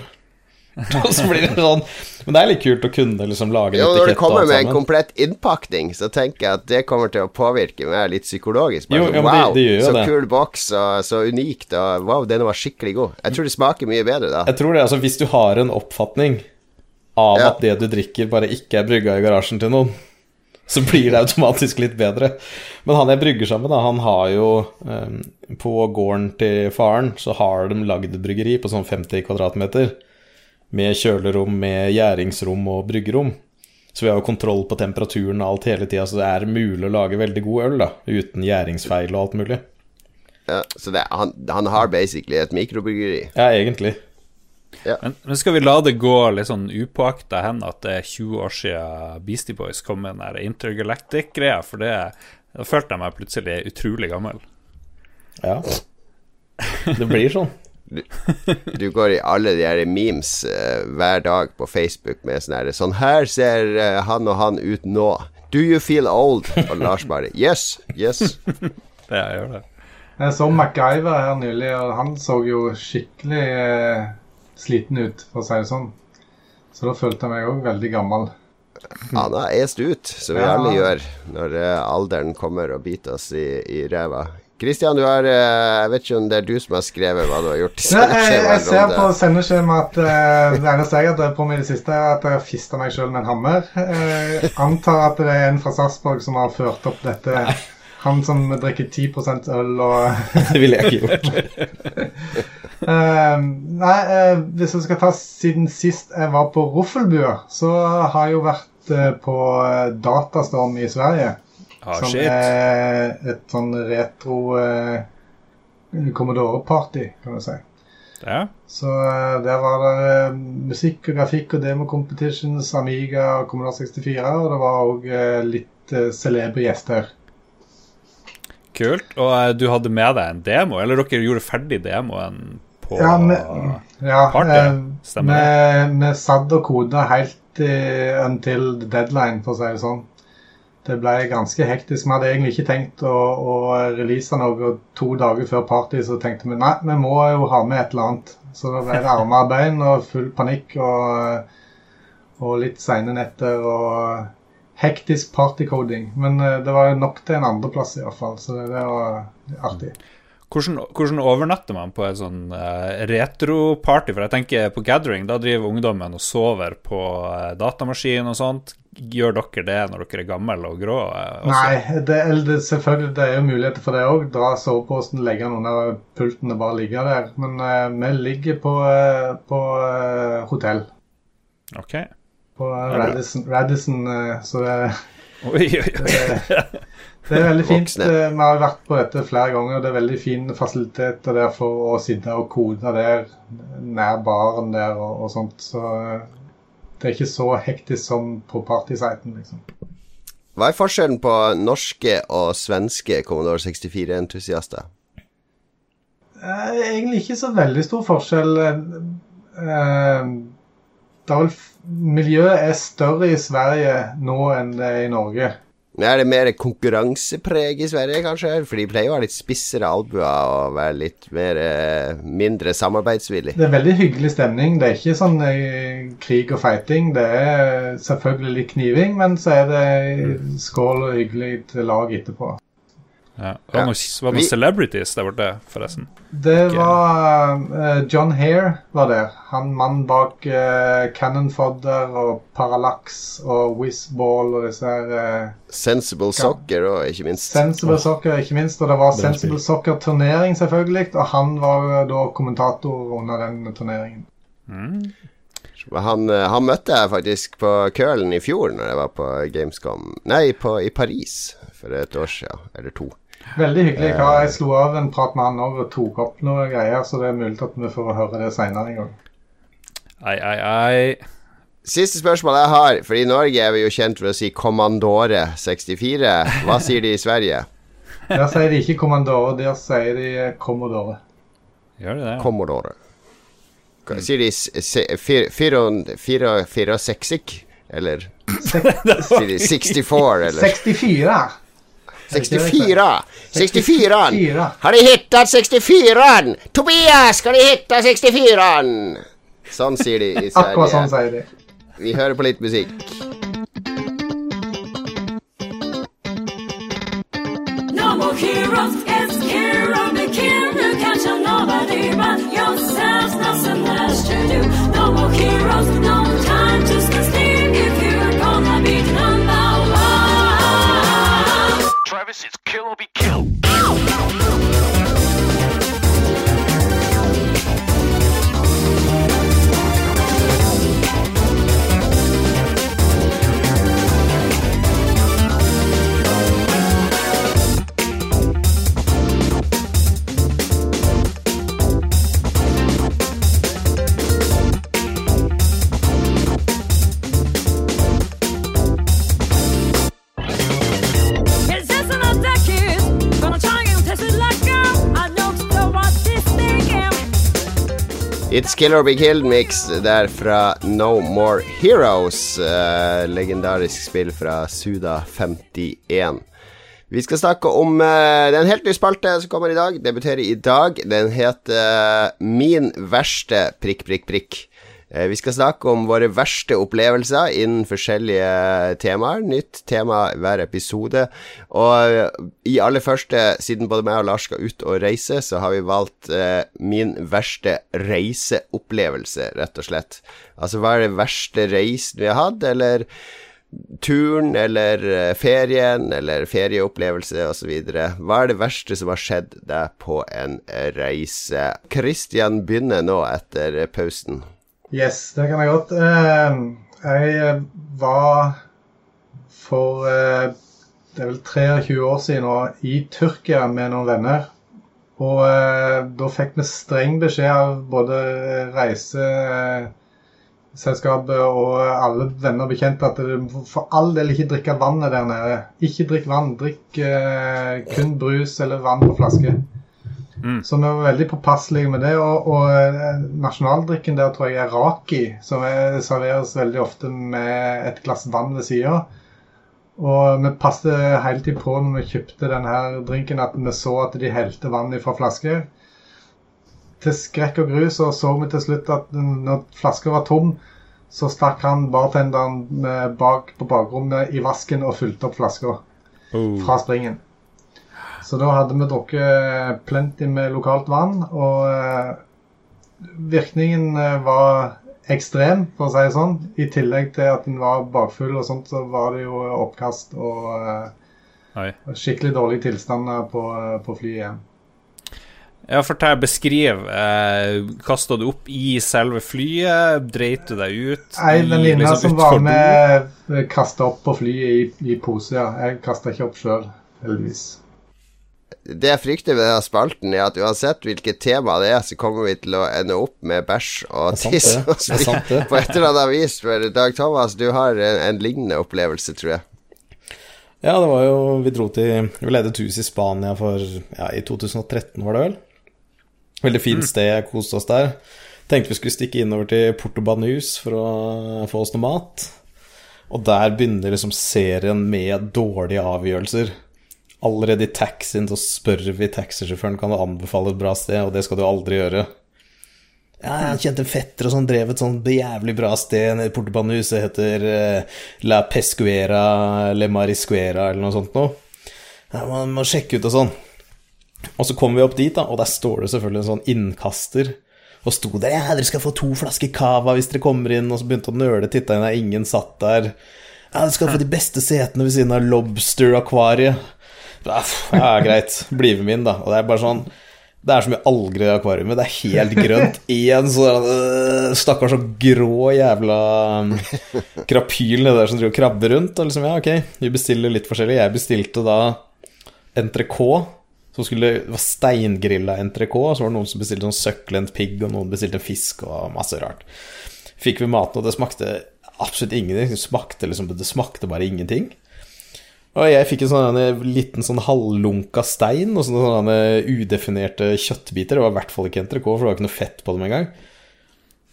og så blir det sånn Men det er litt kult å kunne liksom lage en etikett. Når det kommer med en komplett innpakning, så tenker jeg at det kommer til å påvirke meg litt psykologisk. Jo, sånn, wow, det, det så det. kul boks, og så unikt, og wow, den var skikkelig god. Jeg tror det smaker mye bedre da. Jeg tror det, altså Hvis du har en oppfatning av ja. at det du drikker, bare ikke er brygga i garasjen til noen så blir det automatisk litt bedre. Men han jeg brygger sammen med, han har jo um, På gården til faren så har de lagd bryggeri på sånn 50 kvadratmeter. Med kjølerom, med gjæringsrom og bryggerom. Så vi har jo kontroll på temperaturen og alt hele tida, så det er mulig å lage veldig god øl, da. Uten gjæringsfeil og alt mulig. Ja, så det, han, han, har basically et mikrobryggeri? Ja, egentlig. Ja. Men, men, skal vi la det gå litt sånn upåakta hen at det er 20 år siden Beastie Boys kom med den der Intergalactic-greia? For det, da følte jeg meg plutselig utrolig gammel. Ja. Det blir sånn. Du, du, går i alle de her memes uh, hver dag på Facebook med sånn her Sånn her ser uh, han og han ut nå. Do you feel old? Og Lars bare Yes, yes. det jeg gjør det. Jeg så MacGyver her nylig, og han så jo skikkelig uh, sliten ut, for å si det sånn. Så da følte jeg meg òg veldig gammel. Han har est ut, som vi ja. alle gjør når uh, alderen kommer og biter oss i, i ræva. Kristian, du har uh, Jeg vet ikke om det er du som har skrevet hva du har gjort Ja. Jeg, jeg ser på sendeskjemaet at uh, det eneste jeg har drevet på med i det siste, er at jeg har fista meg sjøl med en hammer. Jeg antar at det er en fra Sarpsborg som har ført opp dette. Han som drikker 10 øl og Det ville jeg ikke gjort. Uh, nei, uh, hvis jeg skal ta siden sist jeg var på Roffelbua, så har jeg jo vært uh, på eh, Datastorm i Sverige. Ah, som shit. er et sånn retro Commodore-party, kan du si. Ja. Så der var det musikk og grafikk og demo-competitions, Amiga og Commodore 64, og det var òg litt celebre gjester. Kult. Og du hadde med deg en demo, eller dere gjorde ferdig demoen på ja, ja, party. Eh, Stemmer det? Vi satt og koda helt uh, until deadline, for å si det sånn. Det ble ganske hektisk. Vi hadde egentlig ikke tenkt å, å release noe, og to dager før party så tenkte vi nei, vi må jo ha med et eller annet. Så da ble det armer og bein og full panikk og, og litt seine netter og hektisk partycoding. Men uh, det var nok til en andreplass, fall, så det, det var artig. Hvordan, hvordan, overnatter man på et sånn uh, retroparty? For jeg tenker på gathering, da driver ungdommen og sover på uh, datamaskin og sånt. Gjør dere det når dere er gamle og grå? Også? Nei, det, det, selvfølgelig det er jo muligheter for det òg. Dra soveposen, legge den under pulten og bare ligge der. Men vi ligger på, på hotell. Ok. På Radisson, Radisson så det Oi, oi, oi. Det er veldig fint. Voksne. Vi har vært på dette flere ganger. Det er veldig fine fasiliteter der for å sitte og kode der, nær baren der og, og sånt. Så det er ikke så hektisk som på partysiten, liksom. Hva er forskjellen på norske og svenske Commodore 64-entusiaster? Eh, egentlig ikke så veldig stor forskjell. Miljøet er større i Sverige nå enn det er i Norge. Er det mer konkurransepreg i Sverige, kanskje? For de pleier å ha litt spissere albuer og være litt mer, eh, mindre samarbeidsvillig. Det er veldig hyggelig stemning. Det er ikke sånn eh, krig og fighting. Det er selvfølgelig litt kniving, men så er det skål og hyggelig lag etterpå. Ja. Var det noen, var noen celebrities der borte, forresten? Det var uh, John Hare var der. Han mann bak uh, Cannon Fodder og Parallax og Whizball og disse her uh, Sensible Soccer og ikke minst. Sensible. Soccer, ikke minst. Og det var Sensible Soccer-turnering, selvfølgelig. Og han var da kommentator under den turneringen. Mm. Han, han, møtte jeg faktisk på Kølen i fjor, når jeg var på Gamescom Nei, på, i Paris for et år siden, eller to. Veldig hyggelig Hva Jeg slo av en prat med han og tok opp noe greier, så det er mulig at vi får høre det seinere en gang. Ei, ei, ei. Siste spørsmål jeg har, for i Norge er vi jo kjent for å si 'Kommandore 64. Hva sier de i Sverige? Der sier de ikke 'Kommandore', der sier de Commodore. Gjør de det? Commodore. Sier de 64, eller Sier de 64, eller 64. 64! 64! Har de hittat 64 Tobias, skal de hitta 64 Sånn sier de i Sverige. Akkurat sånn sier de. Vi hører på litt musikk. No more heroes, it's hero begin. Nu kanske nobody but yourselves nothing else to do. No more heroes, no Travis, it's kill or be killed. It's Kill or Be Killed-mix der fra No More Heroes. Uh, legendarisk spill fra Suda 51. Vi skal snakke om Det er helt nye spalte som kommer i dag. Debuterer i dag. Den heter uh, Min verste prikk, prikk, prikk. Eh, vi skal snakke om våre verste opplevelser innen forskjellige temaer. Nytt tema hver episode. Og eh, i aller første, siden både meg og Lars skal ut og reise, så har vi valgt eh, min verste reiseopplevelse, rett og slett. Altså hva er det verste reisen vi har hatt, eller turen eller eh, ferien eller ferieopplevelse osv. Hva er det verste som har skjedd deg på en reise? Christian begynner nå etter pausen. Yes, det kan jeg godt. Eh, jeg eh, var for eh, det er vel 23 år siden nå, i Tyrkia med noen venner. Og da fikk vi streng beskjed av både reiseselskapet og alle venner og bekjente at du for all del ikke drikke vannet der nede. Ikke drikk vann. Drikk kun brus eller vann på flaske. Mm. Så vi var veldig påpasselige med det. Og, og eh, nasjonaldrikken der tror jeg er raki, som er, serveres veldig ofte med et glass vann ved sida. Og vi passet hele tiden på når vi kjøpte denne drinken, at vi så at de helte vann fra flasker. Til skrekk og gru så så vi til slutt at når flaska var tom, så stakk han bartenderen bak på bakrommet i vasken og fulgte opp flaska oh. fra springen. Så da hadde vi drukket plenty med lokalt vann, og eh, virkningen eh, var ekstrem, for å si det sånn. I tillegg til at den var bakfull og sånt, så var det jo oppkast og uh, skikkelig dårlige tilstander på, på flyet igjen. Ja, fortell, beskriv. Eh, Kasta du opp i selve flyet? Dreit du deg ut? Ei venninne liksom, som var med, kasta opp på flyet i, i pose, ja. Jeg kasta ikke opp sjøl, heldigvis det jeg frykter med denne spalten, er at uansett hvilket tema det er, så kommer vi til å ende opp med bæsj og tiss og spy på et eller annet vis. For Dag Thomas, du har en, en, lignende opplevelse, tror jeg. Ja, det var jo Vi dro til Vi leide et hus i Spania for Ja, i 2013, var det vel? Veldig fint sted. sted, koste oss der. Tenkte vi skulle stikke innover til Porto Banus for å få oss noe mat. Og der begynner liksom serien med dårlige avgjørelser. Allerede i taxien så spør vi taxisjåføren kan du anbefale et bra sted, og det skal du aldri gjøre. Ja, jeg kjente en fetter og sånn drev et sånn jævlig bra sted nede i Portobanehuset. Heter uh, La Pescuera Le Mariscuera eller noe sånt noe. Ja, man må sjekke ut og sånn. Og så kommer vi opp dit, da, og der står det selvfølgelig en sånn innkaster. Og sto der ja, dere skal få to flasker cava hvis dere kommer inn, og så begynte å nøle, titta inn og ingen satt der. Ja, dere skal få de beste setene ved siden av Lobster-akvariet. Ja, greit. Bli med min, da. Og det er bare sånn Det er så mye alger i akvariet. Det er helt grønt. Én sånn uh, stakkars og grå jævla um, krapyl nedi der som driver og krabber rundt. Og liksom, ja, ok, vi bestiller litt forskjellig. Jeg bestilte da entrecôte. Som skulle, det var steingrilla entrecôte. Så var det noen som bestilte sånn succulent pigg, og noen bestilte fisk og masse rart. Fikk vi maten, og det smakte absolutt ingenting. Det smakte, liksom, det smakte bare ingenting. Og jeg fikk en sånn liten sånn halvlunka stein og sånne, sånne udefinerte kjøttbiter. Det var i hvert fall ikke entrecôte, for det var ikke noe fett på dem engang.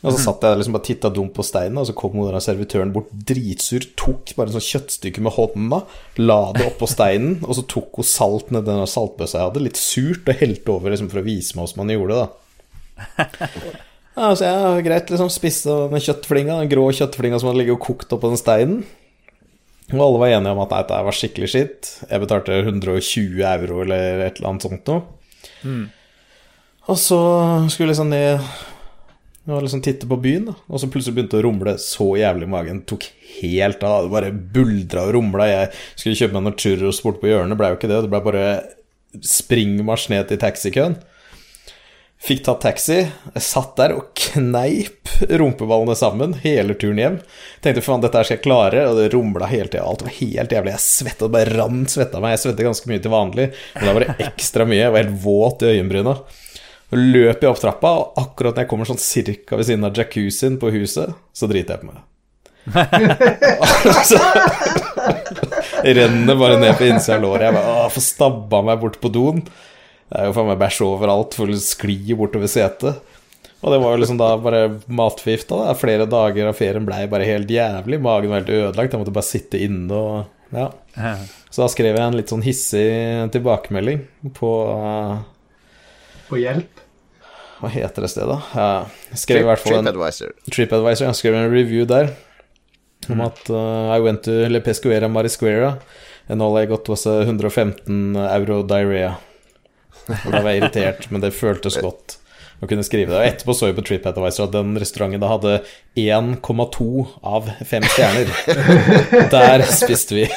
Og så mhm. satt jeg liksom bare titta dumt på steinen, og så kom der servitøren bort dritsur, tok bare en sånn kjøttstykke med hånda, la det oppå steinen, og så tok hun salt nedi den saltbøssa jeg hadde, litt surt, og helte over liksom for å vise meg hvordan man gjorde det, da. Ja, så jeg greit liksom spiste den kjøttflinga, den grå kjøttflinga som hadde ligget og kokt oppå den steinen. Og alle var enige om at dette var skikkelig skitt. Jeg betalte 120 euro eller et eller annet sånt noe. Mm. Og så skulle liksom ned Og liksom titte på byen, da. Og så plutselig begynte det å rumle så jævlig i magen. Tok helt av. Det bare buldra og rumla. Jeg skulle kjøpe meg noen churros borte på hjørnet, blei jo ikke det. Det blei bare springmarsj ned til taxikøen. Fikk tatt taxi. Satt der og kneip rumpeballene sammen hele turen hjem. Tenkte faen, dette her skal jeg klare, og det rumla hele tida. Alt var helt jævlig. Jeg svetta, det bare rant svetta meg. Jeg svetter ganske mye til vanlig, men da var det ekstra mye. Jeg var helt våt i øyenbryna. Så løper jeg opp trappa, og akkurat når jeg kommer sånn cirka ved siden av jacuzzien på huset, så driter jeg på meg. jeg renner bare ned på innsida av låret. Jeg bare, får stabba meg bort på doen. Det er jo faen meg bæsj overalt, for sklir skli bortover setet. Og det var jo liksom da bare matforgifta. Flere dager av ferien blei bare helt jævlig. Magen var helt ødelagt. Jeg måtte bare sitte inne og Ja. Så da skrev jeg en litt sånn hissig tilbakemelding på uh, På hjelp? Hva heter det stedet? Jeg skrev i hvert fall en TripAdvisor. TripAdvisor. Jeg skrev en review der om mm. at uh, I went to Le Pescuera Marisquera and all I got was 115 euro diarrhea. Og da var jeg irritert, men det føltes godt å kunne skrive det. Og etterpå så jeg på TripAdvisor at den restauranten da hadde 1,2 av 5 stjerner. Der spiste vi.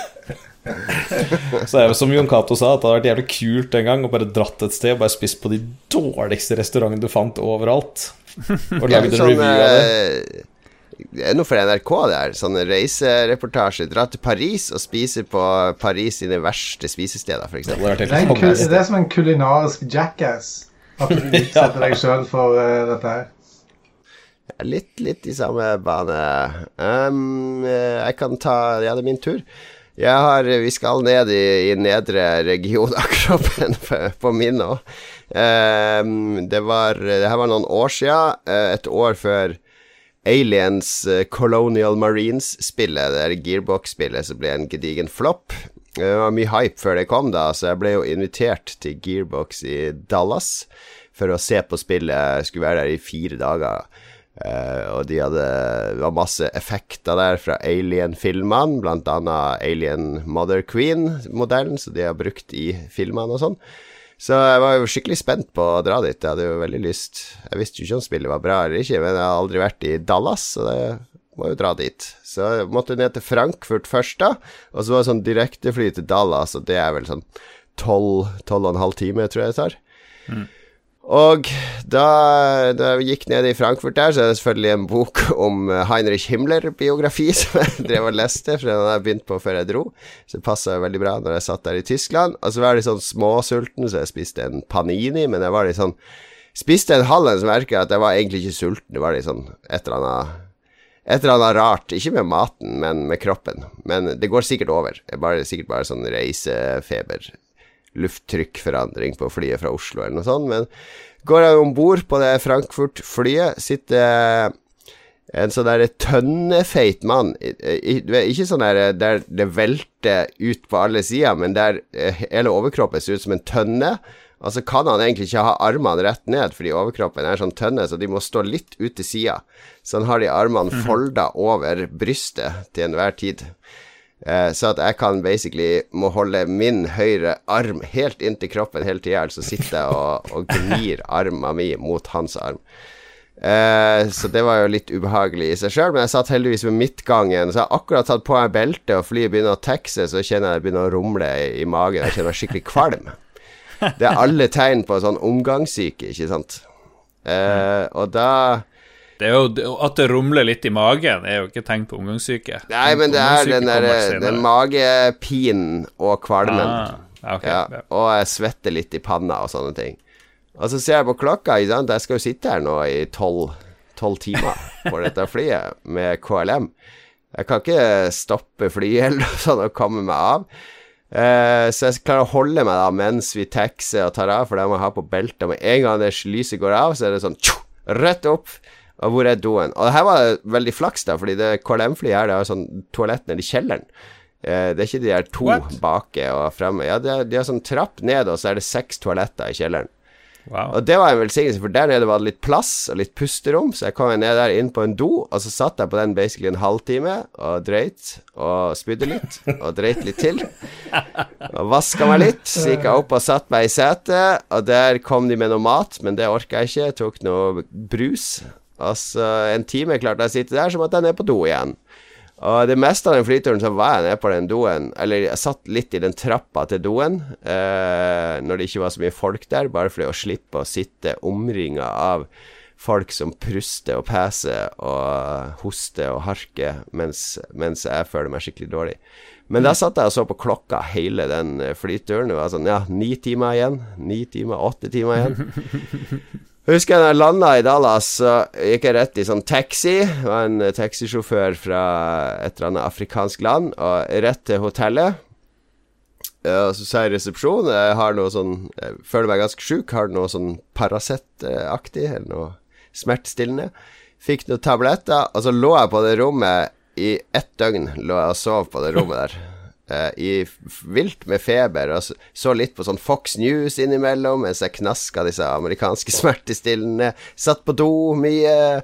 Så det er jo som Jon Cato sa, at det hadde vært jævlig kult en gang å bare dratt et sted og bare spist på de dårligste restaurantene du fant overalt. Og laget en review av det. Eh, det er noe for NRK, det her. Sånne reisereportasje. Dra til Paris og spise på Paris sine verste spisesteder, f.eks. Det, det er som en kulinarisk jackass. At du utsetter deg sjøl for uh, dette her. Litt, litt i samme bane. Um, jeg kan ta Ja, det er min tur. Jeg har, vi skal ned i, i nedre region av kroppen på min òg. Um, det var Det her var noen år sia. Eh, et år før Aliens uh, Colonial Marines-spillet, det Gearbox-spillet som ble en gedigen flopp. Det var mye hype før det kom, da, så jeg ble jo invitert til Gearbox i Dallas for å se på spillet. Jeg skulle være der i fire dager. Uh, og de hadde Det var masse effekter der fra Alien-filmene, annet Alien Mother Queen-modellen, som de har brukt i filmene og sånn. Så jeg var jo skikkelig spent på å dra dit. Jeg hadde jo veldig lyst Jeg visste jo ikke om spillet var bra eller ikke, men jeg har aldri vært i Dallas, så det må jo dra dit. Så jeg måtte ned til Frankfurt først, da. Og så var det sånn direktefly til Dallas, og det er vel sånn tolv, tolv og en halv time, tror jeg det tar. Mm. Og da, da jeg gikk ned i Frankfurt der, så er det selvfølgelig en bok om eh, Heinrich Himmler-biografi som jeg drev og leste, for den hadde jeg begynt på før jeg dro. Så det passa veldig bra når jeg satt der i Tyskland. Og så var jeg litt sånn småsulten, så jeg spiste en panini, men jeg var litt sånn Spiste en halv en, som merka at jeg var egentlig ikke sulten. Det var litt sånn et eller annet et eller annet rart. Ikke med maten, men med kroppen. Men det går sikkert over. Det er bare, sikkert bare sånn reisefeber lufttrykkforandring på flyet fra Oslo, eller noe sånt. Men går han om bord på det Frankfurt-flyet, sitter en sånn der tønnefeit mann. Ikke sånn der, der det velter ut på alle sider, men der eh, hele overkroppen ser ut som en tønne. Og så kan han egentlig ikke ha armene rett ned, fordi overkroppen er sånn tønne, så de må stå litt ut til sida. Så han har de armene mhm. folda over brystet til enhver tid. Uh, så at jeg kan basically må holde min høyre arm helt inntil kroppen hele tida, altså sitte og, og gnir armen min mot hans arm. Uh, så det var jo litt ubehagelig i seg sjøl, men jeg satt heldigvis ved midtgangen. Så jeg har akkurat tatt på meg beltet, og flyet begynner å taxe, så kjenner jeg det begynner å rumle i, i magen. Jeg kjenner meg skikkelig kvalm. Det er alle tegn på sånn omgangssyke, ikke sant. Uh, og da det er jo, At det rumler litt i magen, er jo ikke tegn på omgangssyke. Nei, men det er den der den magepinen og kvalmen. Ah, okay, ja. Og jeg svetter litt i panna og sånne ting. Og så ser jeg på klokka, jeg skal jo sitte her nå i tolv timer på dette flyet med KLM. Jeg kan ikke stoppe flyet eller noe sånt og komme meg av. Uh, så jeg klarer å holde meg da mens vi taxer og tar av, for det må jeg ha på beltet. Med en gang det lyset går av, så er det sånn tjo, rett opp. Og hvor er doen? Og her var det veldig flaks, da, fordi det KLM-flyet her, det har sånn toalett nede i kjelleren. Eh, det er ikke de her to What? bake og fremme. Ja, de har, de har sånn trapp ned, og så er det seks toaletter i kjelleren. Wow. Og det var en velsignelse, for der nede var det litt plass og litt pusterom, så jeg kom ned der inn på en do, og så satt jeg på den basically en halvtime og drøyt og spydde litt og drøyt litt til. Og vaska meg litt. Så gikk jeg opp og satte meg i setet, og der kom de med noe mat, men det orka jeg ikke. Jeg tok noe brus Altså, en time klarte jeg å sitte der, så måtte jeg ned på do igjen. Og det meste av den flyturen så var jeg nede på den doen, eller jeg satt litt i den trappa til doen eh, når det ikke var så mye folk der, bare for å slippe å sitte omringa av folk som pruster og peser og hoster og harker mens, mens jeg føler meg skikkelig dårlig. Men da satt jeg og så på klokka hele den flyturen. Det var sånn, ja, ni timer igjen. Ni timer, åtte timer igjen. Jeg husker da jeg landa i Dallas, så gikk jeg rett i sånn taxi. Det var en eh, taxisjåfør fra et eller annet afrikansk land, og rett til hotellet. Og så sa jeg i resepsjonen Jeg har noe sånn Jeg føler meg ganske sjuk. Har noe sånn Paracet-aktig, eller noe smertestillende. Fikk noen tabletter, og så lå jeg på det rommet i ett døgn. Lå jeg og sov på det rommet der. Uh, i vilt med feber, og så, litt på sånn Fox News innimellom mens jeg knaska disse amerikanske smertestillende. Satt på do mye.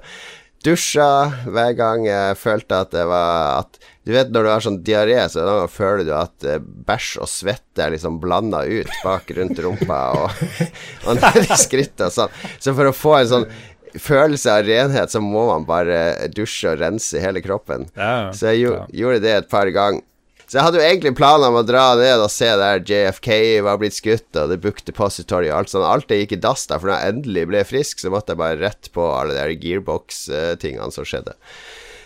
Dusja hver gang jeg følte at det var at Du vet når du har sånn diaré, så føler du at uh, bæsj og svette er liksom blanda ut bak rundt rumpa og, og ned i skrittet og sånn. Så for å få en sånn følelse av renhet, så må man bare dusje og rense hele kroppen. Ja, så jeg ja. gjorde det et par ganger. Så jeg hadde jo egentlig planer om å dra ned og se der JFK var blitt skutt, og The Book Depository og alt sånt. Alt det gikk i dass da, for når jeg endelig ble frisk, så måtte jeg bare rett på alle de gearbox-tingene som skjedde.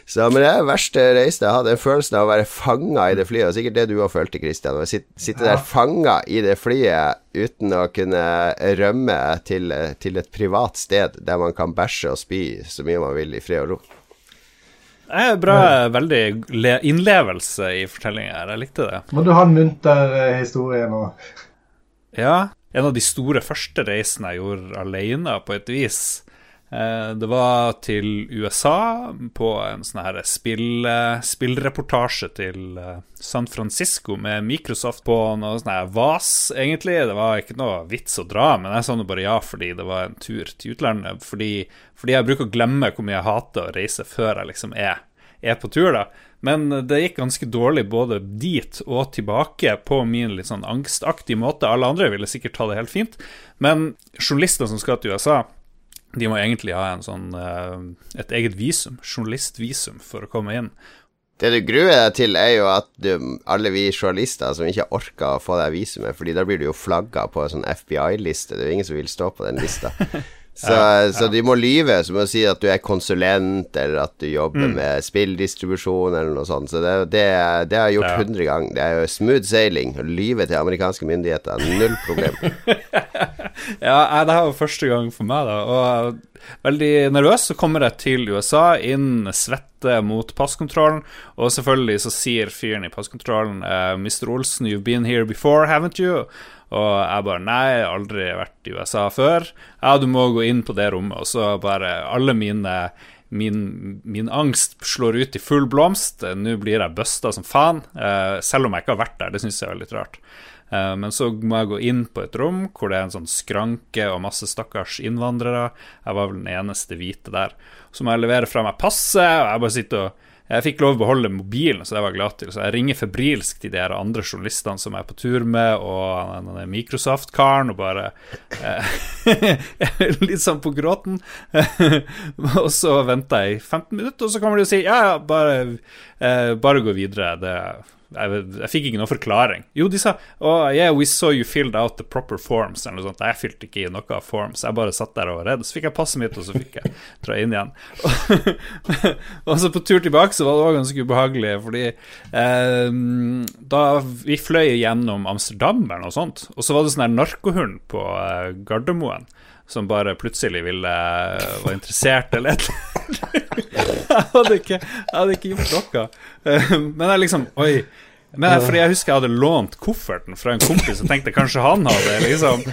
Så, men det er verste reise. Jeg hadde den følelsen av å være fanga i det flyet. Og sikkert det du òg følte, Christian. Å sitte der fanga i det flyet uten å kunne rømme til, til, et privat sted der man kan bæsje og spy så mye man vil i fred og ro. Det er bra, veldig innlevelse i fortellinga her. Jeg likte det. Må du ha en munter eh, historie nå? Ja. En av de store første reisene jeg gjorde alene, på et vis. Eh, det var til USA på en sånn her spill, spillreportasje til eh, San Francisco med Microsoft på noe sånn her VAS, egentlig. Det var ikke noe vits å dra, men jeg sa nå bare ja fordi det var en tur til utlandet. Fordi, fordi, jeg bruker å glemme hvor mye jeg hater å reise før jeg liksom er, er på tur, da. Men det gikk ganske dårlig både dit og tilbake på min litt sånn angstaktige måte. Alle andre ville sikkert ta det helt fint, men journalister som skal til USA de må egentlig ha en sånn, eh, et eget visum, journalistvisum, for å komme inn. Det du gruer deg til, er jo at du, alle vi journalister som ikke orker å få det visumet, fordi da blir du jo flagga på en sånn FBI-liste. Det er jo ingen som vil stå på den lista. Så, ja, så, de må lyve, som å si at du er konsulent, eller at du jobber mm. med spilldistribusjon, eller noe sånt. Så det, det, det har jeg gjort hundre ganger. Det er jo smooth sailing. Å lyve til amerikanske myndigheter, null problem. ja, det her var første gang for meg, da. Og veldig nervøs. Så kommer jeg til USA, inn svette mot passkontrollen, og selvfølgelig så sier fyren i passkontrollen uh, Mr. Olsen, you've been here before, haven't you? Og jeg bare Nei, jeg har aldri vært i USA før. Ja, du må gå inn på det rommet. Og så bare Alle mine Min, min angst slår ut i full blomst. Nå blir jeg busta som faen. Eh, selv om jeg ikke har vært der. Det syns jeg er litt rart. Eh, men så må jeg gå inn på et rom hvor det er en sånn skranke og masse stakkars innvandrere. Jeg var vel den eneste hvite der. Så må jeg levere fra meg passet, og jeg bare sitter og jeg fikk lov å beholde mobilen, så det var jeg glad til. Så jeg ringer febrilsk til de her andre journalistene som jeg er på tur med, og denne Microsoft-karen, og bare eh, Litt sånn på gråten. og så venter jeg i 15 minutter, og så kommer de og sier ja, ja, bare, eh, bare gå videre. Det jeg, jeg, fikk ikke noen forklaring. Jo, de sa oh, yeah, we saw you filled out the proper forms. Eller noe sånt. Jeg fylte ikke i noe forms. Jeg bare satt der og var redd. Så fikk jeg passet mitt, og så fikk jeg dra inn igjen. og så på tur tilbake så var det òg ganske ubehagelig, fordi eh, da vi fløy gjennom Amsterdam eller noe sånt, og så var det sånn der narkohund på eh, Gardermoen som bare plutselig ville var interessert eller et eller annet. jeg hadde ikke gjort noe. Men jeg liksom Oi. Men fordi jeg husker jeg hadde lånt kofferten fra en kompis og tenkte kanskje han hadde liksom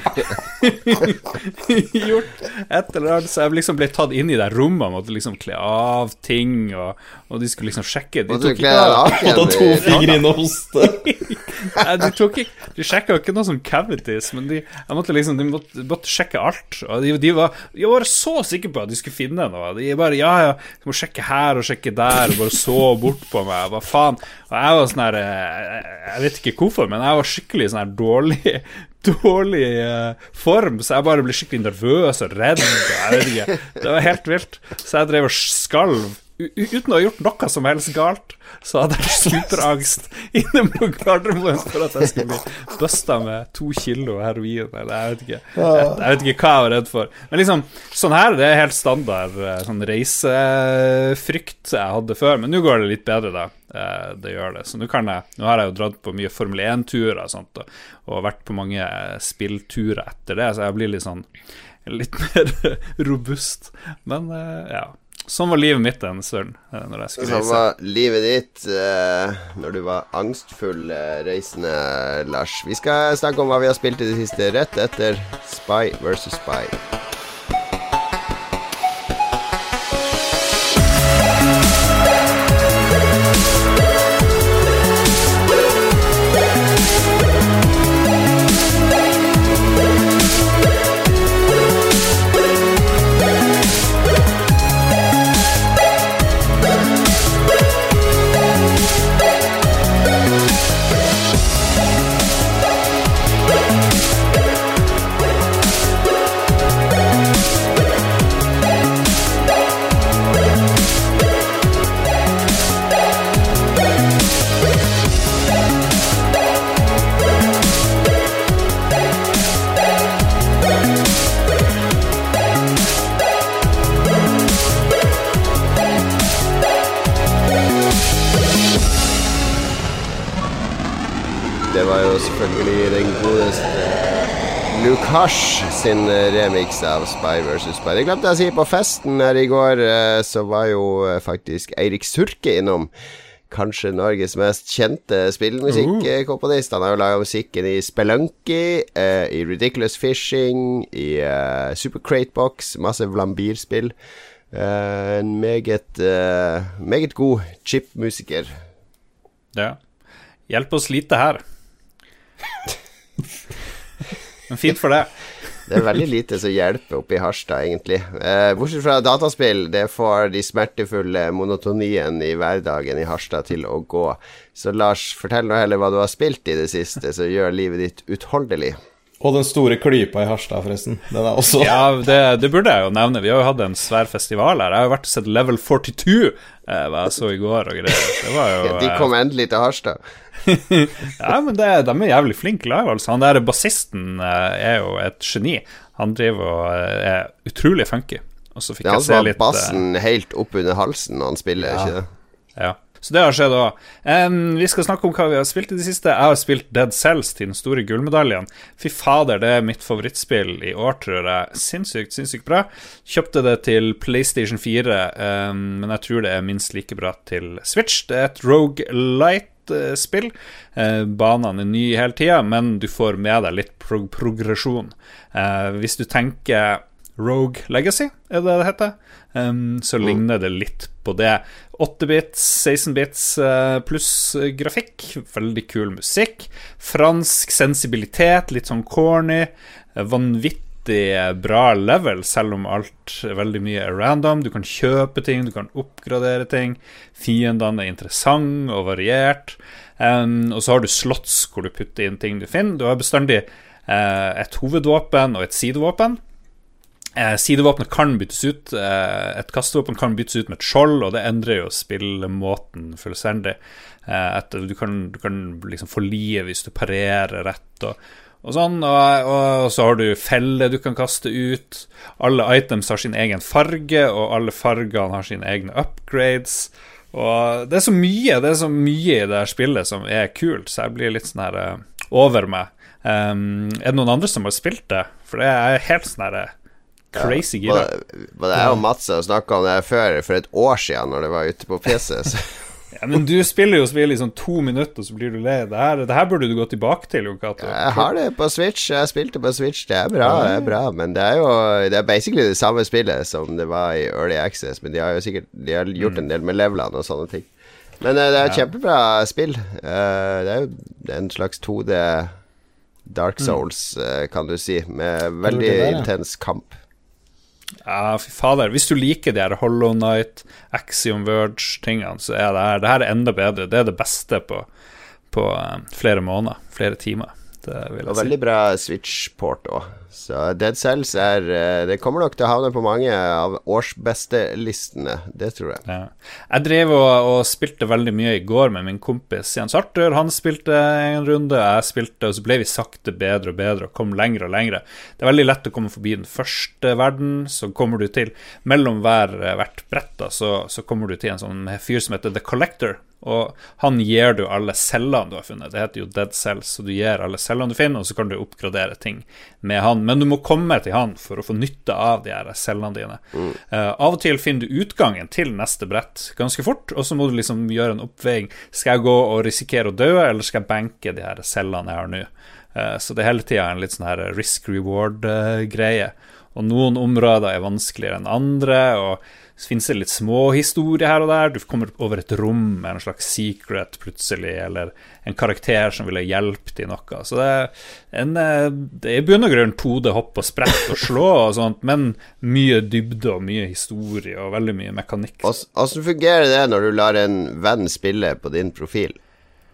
gjort et eller annet. Så jeg liksom ble tatt inn i det rommet og måtte liksom kle av ting, og, og de skulle liksom sjekke De tok ikke Og ta to fingre inn og hoste. De tok ikke De sjekka ikke noe som cavities, men de, måtte liksom, de måtte, måtte, sjekke alt. Og de, de, var, de var så sikre på at de skulle finne noe. De bare Ja, ja, må sjekke her og sjekke der, og bare så bort på meg. Hva faen? Og jeg var sånn her eh, Jeg vet ikke hvorfor, men jeg var skikkelig sånn her dårlig dårlig uh, form, så jeg bare ble skikkelig nervøs og redd. Jeg vet ikke. Det var helt vilt. Så jeg drev og skalv uten å ha gjort noe som helst galt, så hadde jeg superangst inne på Gardermoen for at jeg skulle bli busta med to kilo heroin, eller jeg vet ikke. Jeg, jeg, vet ikke hva jeg var redd for. Men liksom, sånn her, det er helt standard eh, sånn reisefrykt jeg hadde før. Men nå går det litt bedre, da. Eh, det gjør det. Så nå kan jeg Nå har jeg jo dratt på mye Formel 1-turer og og, vært på mange spillturer etter det, så jeg blir litt sånn litt mer robust. Men eh, ja. Sånn var livet mitt en stund. Eh, sånn var livet ditt uh, når du var angstfull uh, reisende, Lars. Vi skal snakke om hva vi har spilt i det siste, rett etter Spy versus Spy. Lukash sin eh, remix av Spy vs. Spy. Det glemte jeg å si på festen her i går, eh, så var jo eh, faktisk Eirik Surke innom. Kanskje Norges mest kjente spillmusikkomponist. Han har jo laga musikken i Spelunky, i Ridiculous Fishing, i Super Crate masse Vlambir-spill. en meget, meget god chip-musiker. Ja. Hjelp oss lite her. Men fint for det. Det er veldig lite som hjelper oppe i Harstad, egentlig. Eh, bortsett fra dataspill, det får de smertefulle monotonien i hverdagen i Harstad til å gå. Så Lars, fortell nå heller hva du har spilt i det siste, som gjør livet ditt utholdelig. Og den store klypa i Harstad, forresten. Den er også Ja, det, det, burde jeg jo nevne. Vi har jo hatt en svær festival her. Jeg har jo vært og sett Level 42, eh, hva jeg så i går og greier. Det var jo De kom endelig til Harstad. ja, men det, de er jævlig flinke live, altså. Han der bassisten eh, er jo et geni. Han driver og eh, er utrolig funky. Og så fikk det er han som har bassen helt opp under halsen når han spiller, ja. ikke det? Ja. Så det har skjedd òg. Um, vi skal snakke om hva vi har spilt i det siste. Jeg har spilt Dead Cells til den store gullmedaljen. Fy fader, det er mitt favorittspill i år, tror jeg. Sinnssykt, sinnssykt bra. Kjøpte det til PlayStation 4, um, men jeg tror det er minst like bra til Switch. Det er et Rogue Light spill. Eh, banene er nye hele tida, men du får med deg litt prog progresjon. Eh, hvis du tenker Rogue Legacy, er det det heter, um, så mm. ligner det litt på det. 8-bits, 16-bits uh, pluss grafikk. Veldig kul musikk. Fransk sensibilitet, litt sånn corny. Vanvittig bra level, selv om alt veldig mye er random. Du kan kjøpe ting, du kan oppgradere ting. Fiendene er interessante og variert. Um, og så har du slotts hvor du putter inn ting du finner. Du har bestandig uh, et hovedvåpen og et sidevåpen. Uh, sidevåpenet kan byttes ut. Uh, et kastevåpen kan byttes ut med et skjold, og det endrer jo spillemåten fullstendig. du kan, du kan liksom få liv hvis du parerer rett. og og sånn, og, og, så har du feller du kan kaste ut. Alle items har sin egen farge, og alle fargene har sine egne upgrades. Og det er så mye Det er så mye i det her spillet som er kult, så jeg blir litt sånn her uh, over meg. Um, er det noen andre som har spilt det? For det er helt sånn her uh, crazy ja, gira. Både jeg og Mats har snakka om det før, for et år siden, når det var ute på PC. Så ja, men du spiller jo spill i sånn to minutter, så blir du lei. Det her, det her burde du gå tilbake til, Jon Cato. Jeg har det på Switch. Jeg spilte på Switch. Det er bra, det er bra. Men det er jo Det er basically det samme spillet som det var i Early Access. Men de har jo sikkert De har gjort en del med levelene og sånne ting. Men uh, det er et kjempebra spill. Uh, det er jo en slags 2D Dark mm. Souls, uh, kan du si, med veldig intens kamp. Ja, fy fader. Hvis du liker de her Hollow Night, Axiom Verge-tingene, så er det her, det her er enda bedre. Det er det beste på, på um, flere måneder, flere timer. vil jeg si. veldig bra Switch-port òg. Så Dead Cells er eh, Det kommer nok til å havne på mange av årsbestelistene, det tror jeg. Ja. Jeg drev og, og, spilte veldig mye i går med min kompis Jens Arthur. Han spilte en runde, jeg spilte, og så ble vi sakte bedre og bedre og kom lenger og lenger. Det er veldig lett å komme forbi den første verden, så kommer du til Mellom hver, hvert brett da, så, så kommer du til en sånn fyr som heter The Collector og han gir du alle cellene du har funnet. Det heter jo dead cells, så du gir alle cellene du finner, og så kan du oppgradere ting med han. Men du må komme til han for å få nytte av de her cellene dine. Mm. Uh, av og til finner du utgangen til neste brett ganske fort, og så må du liksom gjøre en oppveiing. Skal jeg gå og risikere å dø, eller skal jeg benke de her cellene jeg har nå? Uh, så det er hele tida en litt sånn her risk reward-greie. Uh, og noen områder er vanskeligere enn andre. og så finnes det litt småhistorier her og der. Du kommer over et rom med en slags secret plutselig, eller en karakter som ville hjulpet i noe. Så det er, en, eh, det er i bunn og grunn 2D hopp og sprett og slå og sånt, men mye dybde og mye historie og veldig mye mekanikk. Hvordan fungerer det når du lar en venn spille på din profil?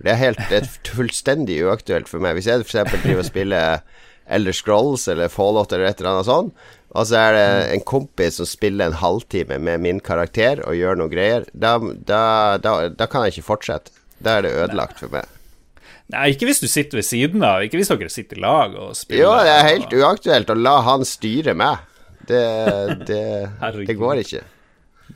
Det er helt det er fullstendig uaktuelt for meg. Hvis jeg f.eks. driver og spiller Elder Scrolls eller Fallout eller et eller annet sånt, og så er det en kompis som spiller en halvtime med min karakter og gjør noe greier, da, da, da, da kan jeg ikke fortsette. Da er det ødelagt for meg. Nei, ikke hvis du sitter ved siden av. Ikke hvis dere sitter i lag og spiller. Jo, det er helt uaktuelt å la han styre meg. Det, det, det går ikke.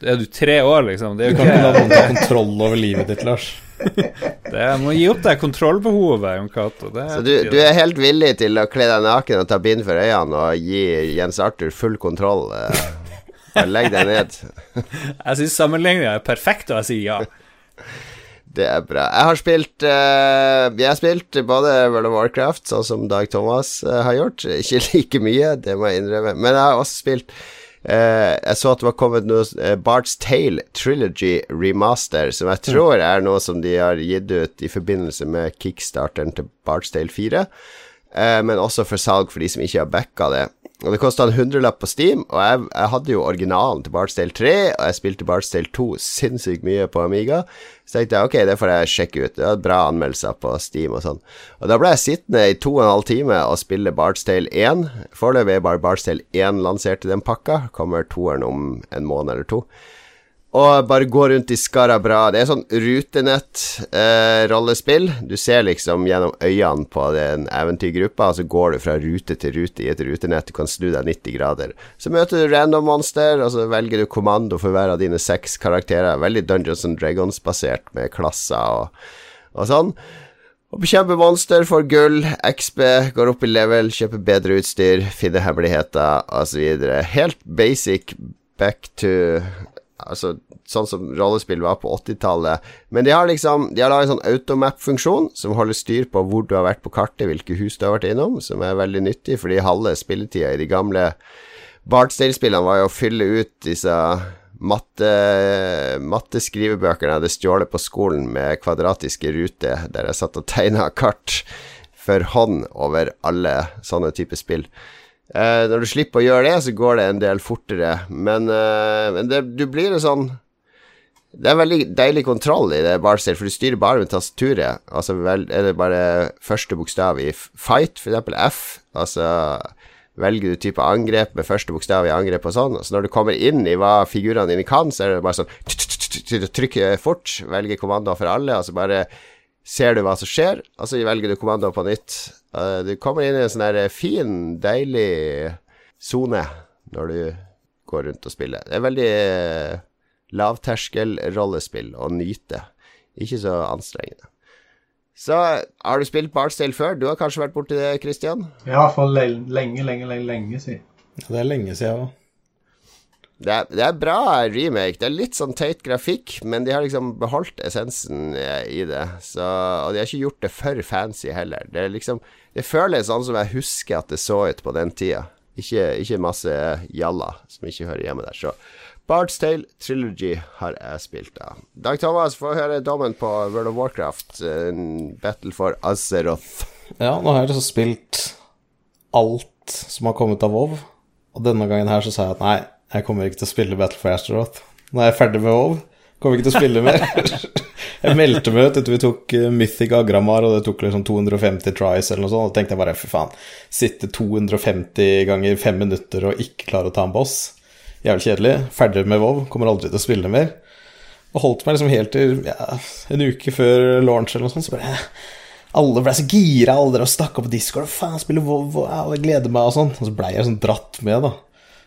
Er du tre år, liksom? Det er jo ikke noen ta kontroll over livet ditt, Lars. det må gi opp det kontrollbehovet, Jon Cato. Så du, du, er helt villig til å kle deg naken og ta bind for øynene og gi Jens Arthur full kontroll? Eh, legg deg ned. jeg syns sammenligninga er perfekt, og jeg sier ja. Det er bra. Jeg har spilt uh, Jeg har spilt både World of Warcraft, sånn som Dag Thomas uh, har gjort. Ikke like mye, det må jeg innrømme. Men jeg har også spilt jeg så at det var kommet noe uh, Bart's Tale Trilogy Remaster, som jeg tror er noe som de har gitt ut i forbindelse med kickstarteren til Bart's Tale 4, uh, eh, men også for salg for de som ikke har backa det. Og Det kosta en hundrelapp på Steam, og jeg, jeg, hadde jo originalen til Bartstale 3, og jeg spilte Bartstale 2 sinnssykt mye på Amiga. Så tenkte jeg ok, det får jeg sjekke ut. Det var bra anmeldelser på Steam og sånn. Og da ble jeg sittende i to og en halv time og spille Bartstale 1. Foreløpig er bare Bartstale 1 lansert i den pakka. Kommer toeren om en måned eller to og bare gå rundt i skarabra. Det er sånn rutenett-rollespill. Eh, du ser liksom gjennom øynene på den eventyrgruppa, og så går du fra rute til rute i et rutenett. Du kan snu deg 90 grader. Så møter du random monster, og så velger du kommando for hver av dine seks karakterer. Veldig Dungeons and Dragons-basert, med klasser og, og sånn. Og bekjempe monster, får gull, XB, går opp i level, kjøper bedre utstyr, finner hemmeligheter osv. Helt basic back to Altså sånn som rollespill var på 80-tallet. Men de har liksom De har laget en sånn automap-funksjon som holder styr på hvor du har vært på kartet, hvilke hus du har vært innom, som er veldig nyttig, fordi halve spilletida i de gamle Bartstale-spillene var jo å fylle ut disse matte, matteskrivebøkene jeg hadde stjålet på skolen med kvadratiske ruter, der jeg satt og tegna kart for hånd over alle sånne typer spill. Eh, når du slipper å gjøre det, så går det en del fortere. Men, eh, men det, du blir jo sånn Det er veldig deilig kontroll i det Barcel, for du styrer bare med tastaturet. Altså vel, er det bare første bokstav i fight, for eksempel F. Altså velger du type angrep med første bokstav i angrep og sånn. Så når du kommer inn i hva figurene dine kan, så er det bare sånn Trykke fort, velge kommandoer for alle, og så bare ser du hva som skjer, og så velger du kommandoer på nytt. Uh, du kommer inn i en sånn der fin, deilig sone når du går rundt og spiller. Det er veldig lavterskel rollespill å nyte. Ikke så anstrengende. Så har du spilt Bartstale før? Du har kanskje vært borti det, Christian? Ja, for lenge, lenge, lenge, lenge siden. Ja, det er lenge siden òg. Det er, det er, bra remake. Det er litt sånn teit grafikk, men de har liksom beholdt essensen eh, i det. Så, og de har ikke gjort det for fancy heller. Det, er liksom, det føles sånn som jeg husker at det så ut på den tida. Ikke, ikke masse jalla som ikke hører hjemme der. Så Bard's Tale Trilogy har jeg spilt av. Dag Thomas, få høre dommen på World of Warcraft. Battle for Azeroth. Ja, nå har jeg liksom spilt alt som har kommet av WoW. Og denne gangen her så sa jeg at nei, jeg kommer ikke til å spille Battle for Azeroth. Nå er jeg ferdig med WoW. Kommer ikke til å spille mer. jeg meldte meg ut etter vi tok eh, Mythic Agramar, og det tok liksom 250 tries eller noe sånt. Og tenkte jeg bare fy faen, sitte 250 ganger fem minutter og ikke klare å ta en boss. Jævlig kjedelig. Ferdig med WoW, kommer aldri til å spille mer. Og holdt meg liksom helt til ja, en uke før launch eller noe sånt, så bare alle ble så gira, alle dere stakk opp på Discord. Faen, spiller WoW, jeg gleder meg, og sånn. Og så blei jeg sånn dratt med, da.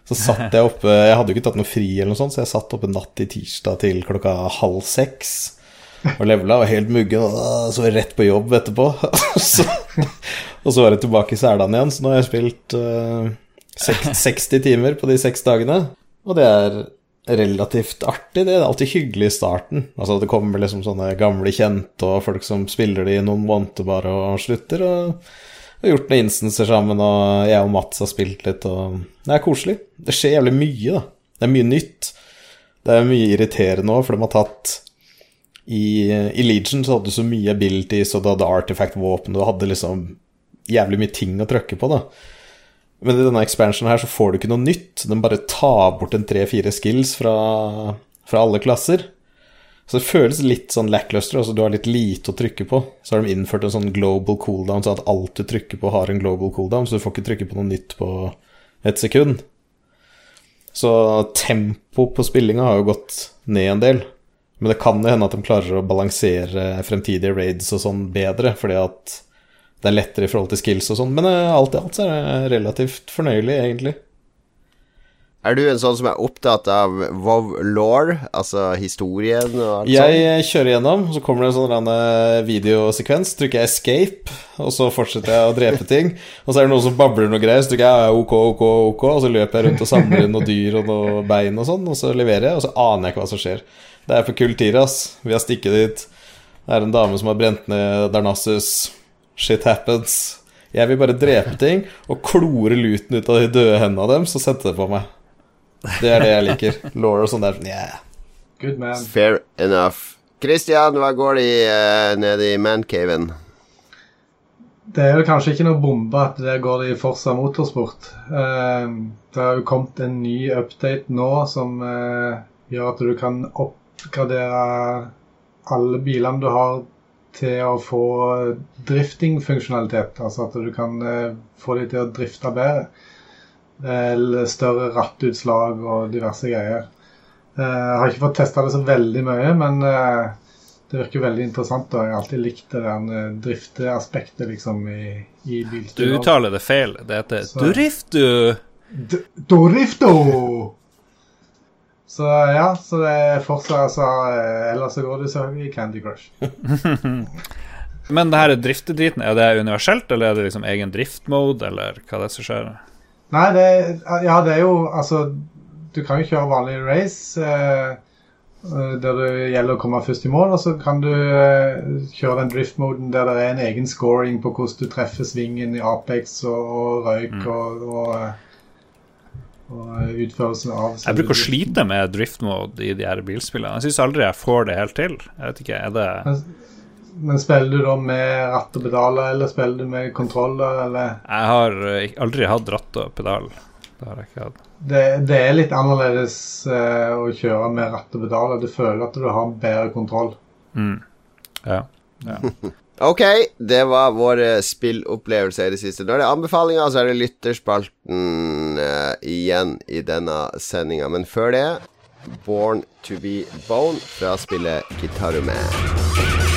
Så satt jeg oppe Jeg hadde jo ikke tatt noe fri, eller noe sånt, så jeg satt oppe natt til tirsdag til klokka halv seks og levela og helt muggen, og så var jeg rett på jobb etterpå. så, og så var jeg tilbake i Sæland igjen, så nå har jeg spilt uh, eh, 60 timer på de seks dagene. Og det er relativt artig. Det er alltid hyggelig i starten. Altså Det kommer liksom sånne gamle kjente og folk som spiller det i noen måneder bare og slutter. Og har gjort noen instanser sammen, og jeg og Mats har spilt litt, og det er koselig. Det skjer jævlig mye, da. Det er mye nytt. Det er mye irriterende òg, for de har tatt i, I, Legion så hadde du så mye abilities, og du hadde artifact-våpen, du hadde liksom jævlig mye ting å trykke på, da. Men i denne expansionen her så får du ikke noe nytt. Den bare tar bort en tre-fire skills fra, fra alle klasser. Så det føles litt sånn lackluster. Altså du har litt lite å trykke på. Så har de innført en sånn global cooldown, så at alt du trykker på, har en global cooldown, så du får ikke trykke på noe nytt på et sekund. Så tempo på spillinga har jo gått ned en del. Men det kan jo hende at de klarer å balansere fremtidige raids og sånn bedre, fordi at det er lettere i forhold til skills og sånn. Men eh, alt i alt så er det relativt fornøyelig, egentlig. Er du en sånn som er opptatt av Vov law, altså historien og alt Jeg sånt? kjører gjennom, så kommer det en sånn eh, videosekvens. Trykker jeg 'escape', og så fortsetter jeg å drepe ting. Og så er det noen som babler noe greier, så trykker jeg 'ok, ok, ok', og så løper jeg rundt og samler inn noen dyr og noen bein og sånn, og så leverer jeg, og så aner jeg ikke hva som skjer. Det er for kul tid, ass. Vi har stikket dit. Det er en dame som har brent ned Darnassus. Shit happens. Jeg vil bare drepe ting og klore luten ut av de døde hendene av dem, så sendte det på meg. Det er det jeg liker. Laura og sånn der. Yeah. Good man. Fair enough. Christian, hva går det uh, nede i mancaven? Det er vel kanskje ikke noe bombe at det går det i Forsa Motorsport. Uh, det har jo kommet en ny update nå som uh, gjør at du kan oppgradere alle bilene du har til å få drifting-funksjonalitet. Altså at du kan uh, få dem til å drifte bedre Eller større rattutslag og diverse greier. Jeg eh, har ikke fått testa det så veldig mye, men eh, det virker veldig interessant. og Jeg har alltid likt det der eh, drifteaspektet liksom, i, i bilspill. Du uttaler det feil. Det heter så. Duriftu. Dorifto! Så ja, så det er fortsatt altså, Ellers så går det så i Candy Crush. Men det her driftedriten, er det universelt, eller er det liksom egen driftmode, eller hva det er som skjer? Nei, det, ja, det er jo Altså, du kan jo kjøre vanlig race eh, eh, der det gjelder å komme først i mål, og så kan du eh, kjøre den drift-moden der det er en egen scoring på hvordan du treffer svingen i Apex og, og røyk mm. og, og, eh, og, eh, utførelsen av Jeg bruker å slite med drift-mode i de her bilspillene. Jeg syns aldri jeg får det helt til. Jeg vet ikke, er det men spiller du da med ratt og pedaler, eller spiller du med kontroller, eller? Jeg har eh, aldri hatt ratt og pedal. Det har jeg ikke hatt. Det, det er litt annerledes uh, å kjøre med ratt og pedaler. Du føler at du har bedre kontroll. Mm. Ja. ja. ok, det var vår spillopplevelse i det siste. Når det er anbefalinger, så er det lytterspalten uh, igjen i denne sendinga. Men før det Born to be Bone fra spillet Gitarume.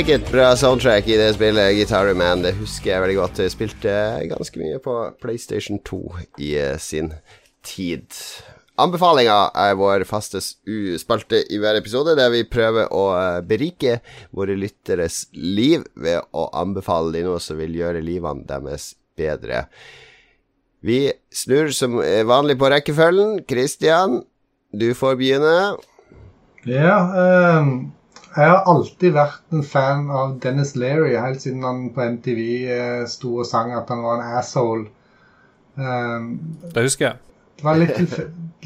Meget bra soundtrack i det spillet, Guitar Man. Det husker jeg veldig godt. Jeg spilte ganske mye på PlayStation 2 i uh, sin tid. Anbefalinga er vår faste spalte i hver episode, der vi prøver å eh, berike våre lytteres liv ved å anbefale dem noe som vil gjøre livene deres bedre. Vi snur som vanlig på rekkefølgen. Christian, du får begynne. Ja. Um jeg har alltid vært en fan av Dennis Leary, helt siden han på MTV eh, sto og sang at han var en asshole. Um, det husker jeg. Det var litt, tilf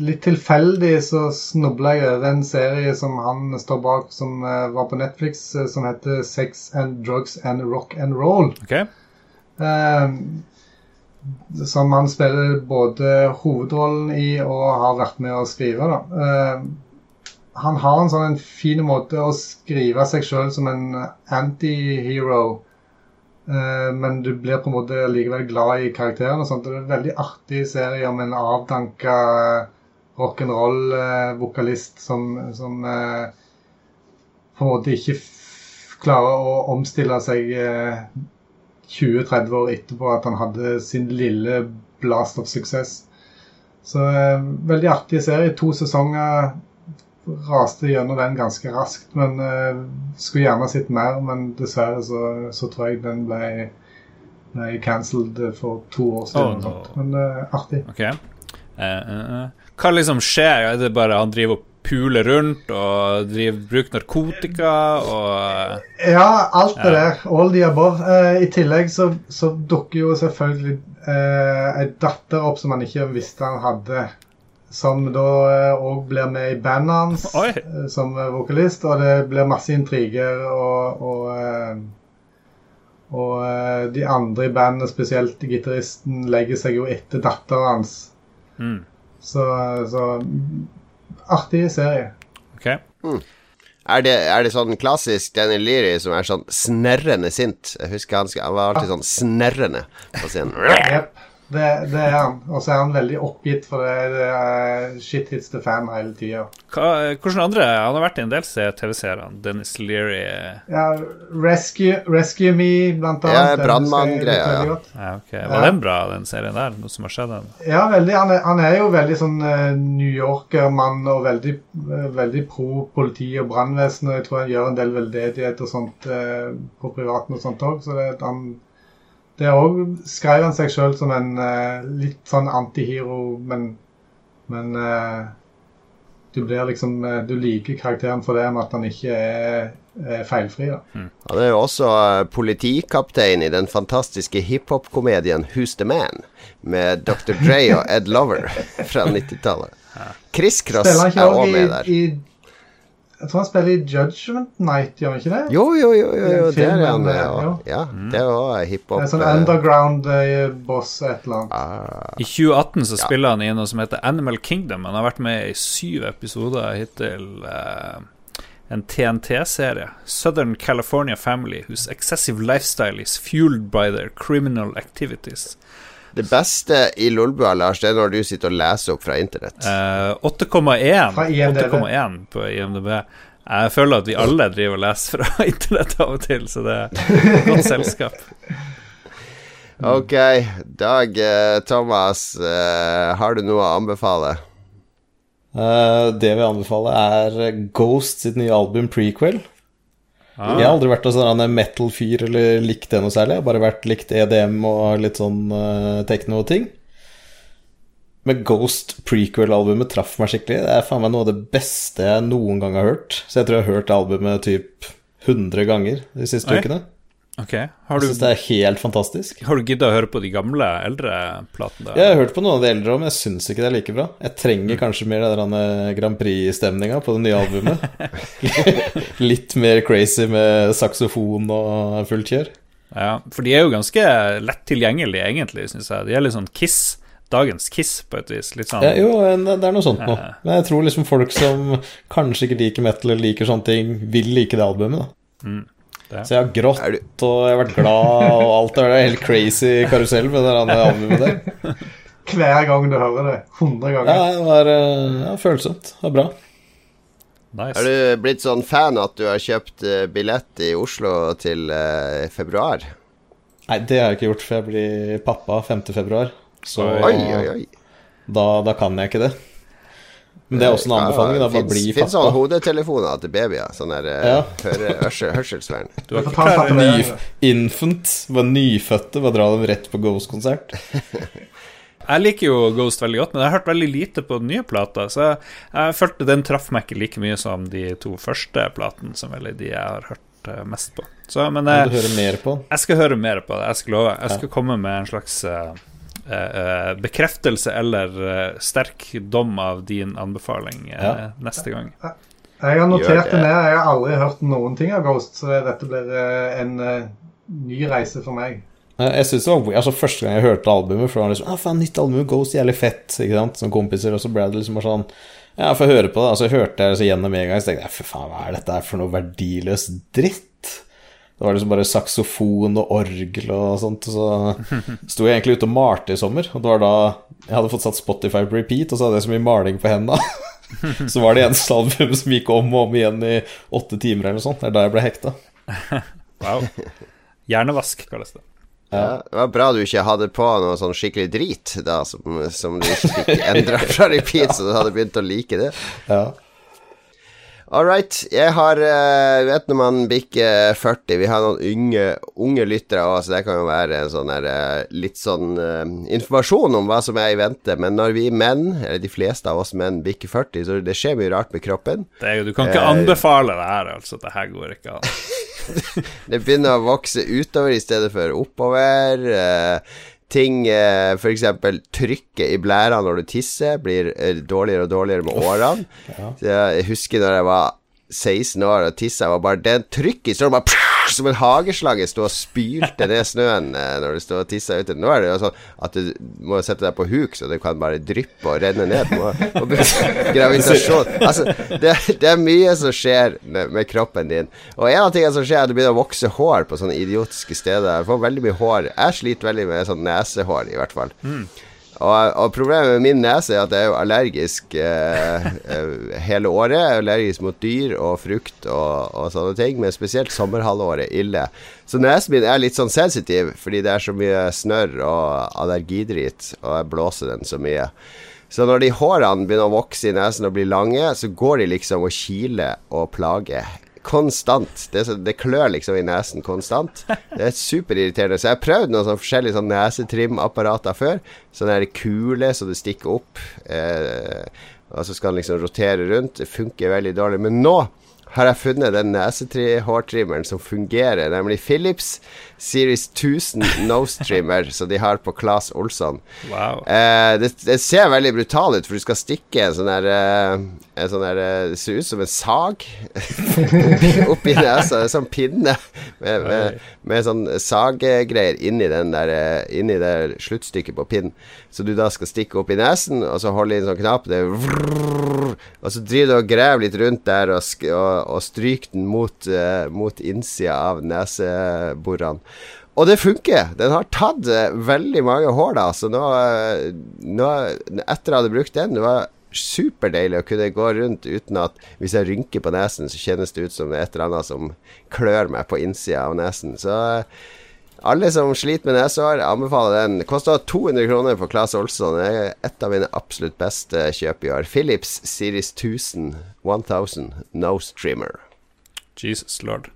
litt tilfeldig så snubla jeg over en serie som han står bak, som uh, var på Netflix, uh, som heter Sex and Drugs and Rock and Roll. Okay. Um, som han spiller både hovedrollen i og har vært med å skrive. da. Uh, han har en sånn en fin måte å skrive seg sjøl som en anti-hero. Uh, men du blir på en måte likevel glad i karakteren. og sånt. Det er en veldig artig serie om en avdanka rock'n'roll-vokalist som, som uh, på en måte ikke klarer å omstille seg uh, eh, 20-30 år etterpå at han hadde sin lille blast of suksess. Så veldig artig serie. To sesonger raste gjennom den ganske raskt. Men uh, skulle gjerne sett mer, men dessverre så, så tror jeg den ble, ble cancelled for to år siden. Oh, no. Men uh, artig. Okay. Uh, hva liksom skjer? Er det bare han driver og puler rundt og driver, bruker narkotika og Ja, alt det der. All the above. I tillegg så, så dukker jo selvfølgelig ei datter opp som han ikke visste han hadde som da òg eh, blir med i bandet hans Oi. Eh, som vokalist. Og det blir masse intriger og, og, eh, og de andre i bandet, spesielt gitaristen, legger seg jo etter datteren hans. Mm. Så, så, artig serie. Ok. Mm. Er det, er det, sånn klassisk Daniel Leary som er sånn snerrende sint? Jeg husker han, han var alltid sånn snerrende på scenen. Yep. Det, det, er han. Og så er han veldig oppgitt, for det, er shit hits the fan hele tida. Hvordan andre Han har vært i en del TV-seere. Dennis Leary Ja, Rescue, Rescue Me, blant annet. Ja, Brannmann-greia. Ja. Ja, okay. Var ja. den bra, den serien der? Noe som har skjedd? Den? Ja, veldig. Han er, han er jo veldig sånn uh, New Yorker-mann og veldig, uh, veldig pro politi og brannvesen. Og jeg tror han gjør en del veldedighet og sånt på privaten og sånt òg. Så det, han det òg skrev han seg sjøl som en uh, litt sånn antihero, men, men uh, du blir liksom uh, Du liker karakteren for det med at han ikke er, er feilfri. da. Mm. Han er jo også politikaptein i den fantastiske hiphop-komedien Who's the Man? med Dr. Dre og Ed Lover fra 90-tallet. Chris Cross er òg med der. I, jeg tror han spiller i Judgment Night, gjør han ikke det? Jo, jo, jo, jo, jo det er han. Ja, ja mm. det var hiphop. En sånn eh, underground-boss uh, et eller annet. Ah. I 2018 så spiller han i noe som heter Animal Kingdom. Han har vært med i syv episoder hittil. Uh, en TNT-serie. Southern California Family, whose excessive lifestyle is fueled by their criminal activities. Det beste i Lolbua, Lars, det er når du sitter og leser opp fra internett. Uh, 8,1 på IMDb. Jeg føler at vi alle driver og leser fra internett av og til, så det er godt selskap. Ok. Dag uh, Thomas, uh, har du noe å anbefale? Uh, det vi anbefaler, er Ghost sitt nye album Prequel. Ah. Jeg har aldri vært en sånn metal-fyr eller likt det noe særlig. Jeg har bare vært likt EDM og litt sånn uh, tekno-ting. Men Ghost prequel-albumet traff meg skikkelig. Det er faen meg noe av det beste jeg noen gang har hørt. Så jeg tror jeg har hørt albumet typ 100 ganger de siste Oi. ukene. Okay. Har du, jeg syns det er helt fantastisk. Har du giddet å høre på de gamle, eldre platene? Jeg har hørt på noen av de eldre òg, men jeg syns ikke det er like bra. Jeg trenger mm. kanskje mer den Grand Prix-stemninga på det nye albumet. Litt mer crazy med saksofon og fullt kjør. Ja, for de er jo ganske lett tilgjengelige, egentlig, syns jeg. De er litt sånn Kiss. Dagens Kiss, på et vis. Litt sånn ja, Jo, det er noe sånt noe. Men jeg tror liksom folk som kanskje ikke liker metal eller liker sånne ting, vil like det albumet, da. Mm. Så jeg har grått, og jeg har vært glad, og alt det er helt crazy karusell med det albumet der. Hver gang du hører det. 100 ganger. Ja, det var eh, ja, følsomt. Det var bra. Nice. Har du blitt sånn fan at du har kjøpt uh, billett i Oslo til eh, februar? Nei, det har jeg ikke gjort, for jeg blir pappa 5. februar. Så oi, oi, oi. Da, da, kan jeg ikke det. Men det er også en anbefaling. da, bare bli pappa. Fins sånne hodetelefoner til babyer. Sånn der uh, ja. hørsel, hørselsvern. Du har ikke klart Ny, Infant, var nyfødte, bare dra dem rett på Ghost-konsert. Jeg liker jo Ghost veldig godt, men jeg har hørt veldig lite på den nye plata. Så jeg, jeg følte den traff meg ikke like mye som de to første platene, som vel er de jeg har hørt uh, mest på. Så, men jeg, du høre mer på jeg skal høre mer på det. Jeg skal love. Jeg skal ja. komme med en slags uh, uh, bekreftelse eller sterk dom av din anbefaling ja. neste gang. Jeg har notert det ned. Jeg har aldri hørt noen ting av Ghost, så dette blir en ny reise for meg. Jeg synes det var altså Første gang jeg hørte albumet, for det var liksom ah, faen, nytt album, Ghost, jævlig fett, ikke sant, som kompiser, og så ble det liksom bare sånn Ja, få får høre på det. Altså, jeg hørte det så gjennom en gang, så tenkte jeg for faen, hva er dette for noe verdiløs dritt? Det var liksom bare saksofon og orgel og sånt, så sto jeg egentlig ute og malte i sommer, og det var da jeg hadde fått satt Spotify på repeat, og så hadde jeg så mye maling på hendene. så var det eneste albumet som gikk om og om igjen i åtte timer eller noe sånt. Det er da jeg ble hekta. wow. Hjernevask kalles det. Ja. Det var bra du ikke hadde på noe sånn skikkelig drit da, som, som du ikke fikk endra fra repeat, så du hadde begynt å like det. Ja. All right. Jeg har uh, Vet når man bikker 40 Vi har noen unge, unge lyttere òg, så det kan jo være en sånn her, uh, litt sånn uh, informasjon om hva som er i vente. Men når vi menn, eller de fleste av oss menn, bikker 40, så det skjer mye rart med kroppen. Det er jo, du kan ikke anbefale det her, altså. Det her går ikke an. det begynner å vokse utover i stedet for oppover. Uh, ting eh, F.eks. trykket i blæra når du tisser blir uh, dårligere og dårligere med årene. Ja. jeg husker når jeg var 16 år og tissa, var bare det trykket i står bare som en hageslange sto og spylte ned snøen eh, når du står og tisser ute. Nå er det jo sånn at du må sette deg på huk, så det kan bare dryppe og renne ned. Og, og gravitasjon Altså, det, det, er mye som skjer med, kroppen din. Og en av tingene som skjer, er at du begynner å vokse hår på sånne idiotiske steder. Du får veldig mye hår. Jeg sliter veldig med sånn nesehår, i hvert fall. Mm. Og, og, problemet med min nese er at jeg er jo allergisk eh, eh, hele året. Jeg er allergisk mot dyr og frukt og, og, sånne ting, men spesielt sommerhalvåret ille. Så nesen min er litt sånn sensitiv fordi det er så mye snørr og allergidrit, og jeg blåser den så mye. Så når de hårene begynner å vokse i nesen og bli lange, så går de liksom og kiler og plager konstant. Det, det, klør liksom i nesen konstant. Det er superirriterende. Så jeg har prøvd noen sånn forskjellige sånn nesetrimapparater før. Sånne kule så det stikker opp. Eh, og så skal den liksom rotere rundt. Det funker veldig dårlig. Men nå har jeg funnet den nesehårtrimmeren som fungerer, nemlig Philips Series 1000 Nose Trimmer, som de har på Claes Olsson. Wow. Eh, det, det, ser veldig brutal ut, for du skal stikke en sånn der, eh, en sånn der eh, Det ser ut som en sag oppi nesa. En sånn pinne med, med, med sånn saggreier inni, den der, eh, inni det sluttstykket på pinnen. Så du da skal stikke opp i nesen, og så holde i en sånn knapp. Det vrrr, og så driver du og graver litt rundt der og, og, og stryker den mot, uh, mot innsida av neseborene. Og det funker. Den har tatt uh, veldig mange hår, da. Så nå, uh, nå Etter jeg hadde brukt den, det var superdeilig å kunne gå rundt uten at hvis jeg rynker på nesen, så kjennes det ut som et eller annet som klør meg på innsida av nesen. Så alle som sliter med nesehår, anbefaler den. Koster 200 kroner på Claes Olsson. Det er et av mine absolutt beste kjøp i år. Philips Series 1000 1000 Nose Trimmer. Jesus lord.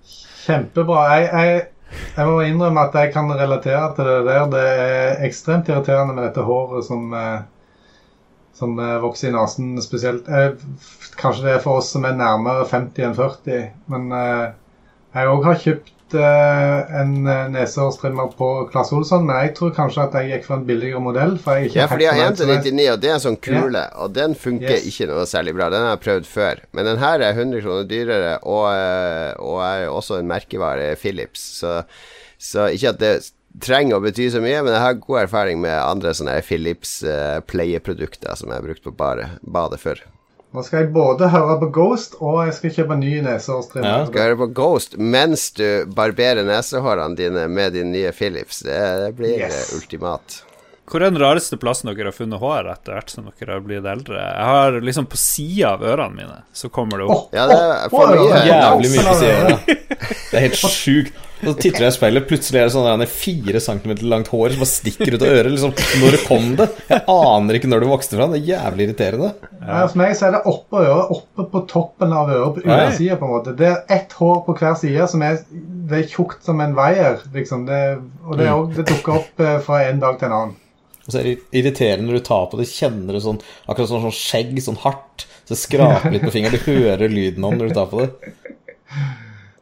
Kjempebra. Jeg, jeg, jeg, må innrømme at jeg kan relatere til det der. Det er ekstremt irriterende med dette håret som, eh, som eh, vokser i nesen spesielt. Kanskje det er for oss som er nærmere 50 enn 40, men jeg òg har kjøpt uh, en eh, nesehårstrimmer på Klasse Olsson, men jeg tror kanskje at jeg gikk for en billigere modell. For jeg ikke ja, for de har 199, og det er en sånn kule, yeah. og den funker yes. ikke noe særlig bra. Den har jeg prøvd før. Men den her er 100 kroner dyrere, og, eh, og er også en merkevare Philips. Så, så ikke at det trenger å bety så mye, men jeg har god erfaring med andre sånne Philips uh, pleieprodukter som jeg har brukt på badet før. Nå skal jeg både høre på Ghost, og jeg skal kjøpe ny nesehårstrimmer. Ja. Skal høre på Ghost mens du barberer nesehårene dine med din nye Philips. Det, det blir yes. ultimat. hvor er den rareste plassen dere har funnet hår etter hvert som dere har blitt eldre? Jeg har liksom på sida av ørene mine, så kommer det opp. ja, det er for mye. Jævlig mye på sida. Det er helt sjukt. Så titter jeg i speilet, plutselig er det sånn fire centimeter langt hår som bare stikker ut av øret. Liksom, når kom det? Jeg aner ikke når det vokste fram. Det er jævlig irriterende. Ja. For meg så er det oppå øret, oppe på toppen av øret på undersida, på en måte. Det er ett hår på hver side som er det er tjukt som en veier, liksom. Det, og det, mm. det dukker opp eh, fra en dag til en annen. Og så er det irriterende når du tar på det, kjenner det sånn akkurat sånn, sånn skjegg, sånn hardt. Så skraper litt på fingeren, du hører lyden av når du tar på det.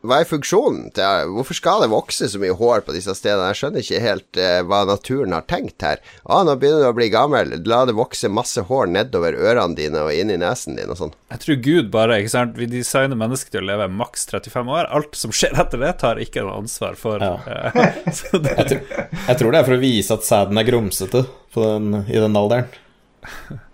Hva er funksjonen til Hvorfor skal det vokse så mye hår på disse stedene? Jeg skjønner ikke helt eh, hva naturen har tenkt her. Ah, nå begynner du å bli gammel, la det vokse masse hår nedover ørene dine og inn i nesen din og sånn. Jeg tror Gud bare, ikke sant Vi designer mennesker til å leve maks 35 år. Alt som skjer etter det, tar ikke noe ansvar for. Ja. Eh, det... jeg, tror, jeg, tror, det er for å vise at sæden er grumsete den, i den alderen.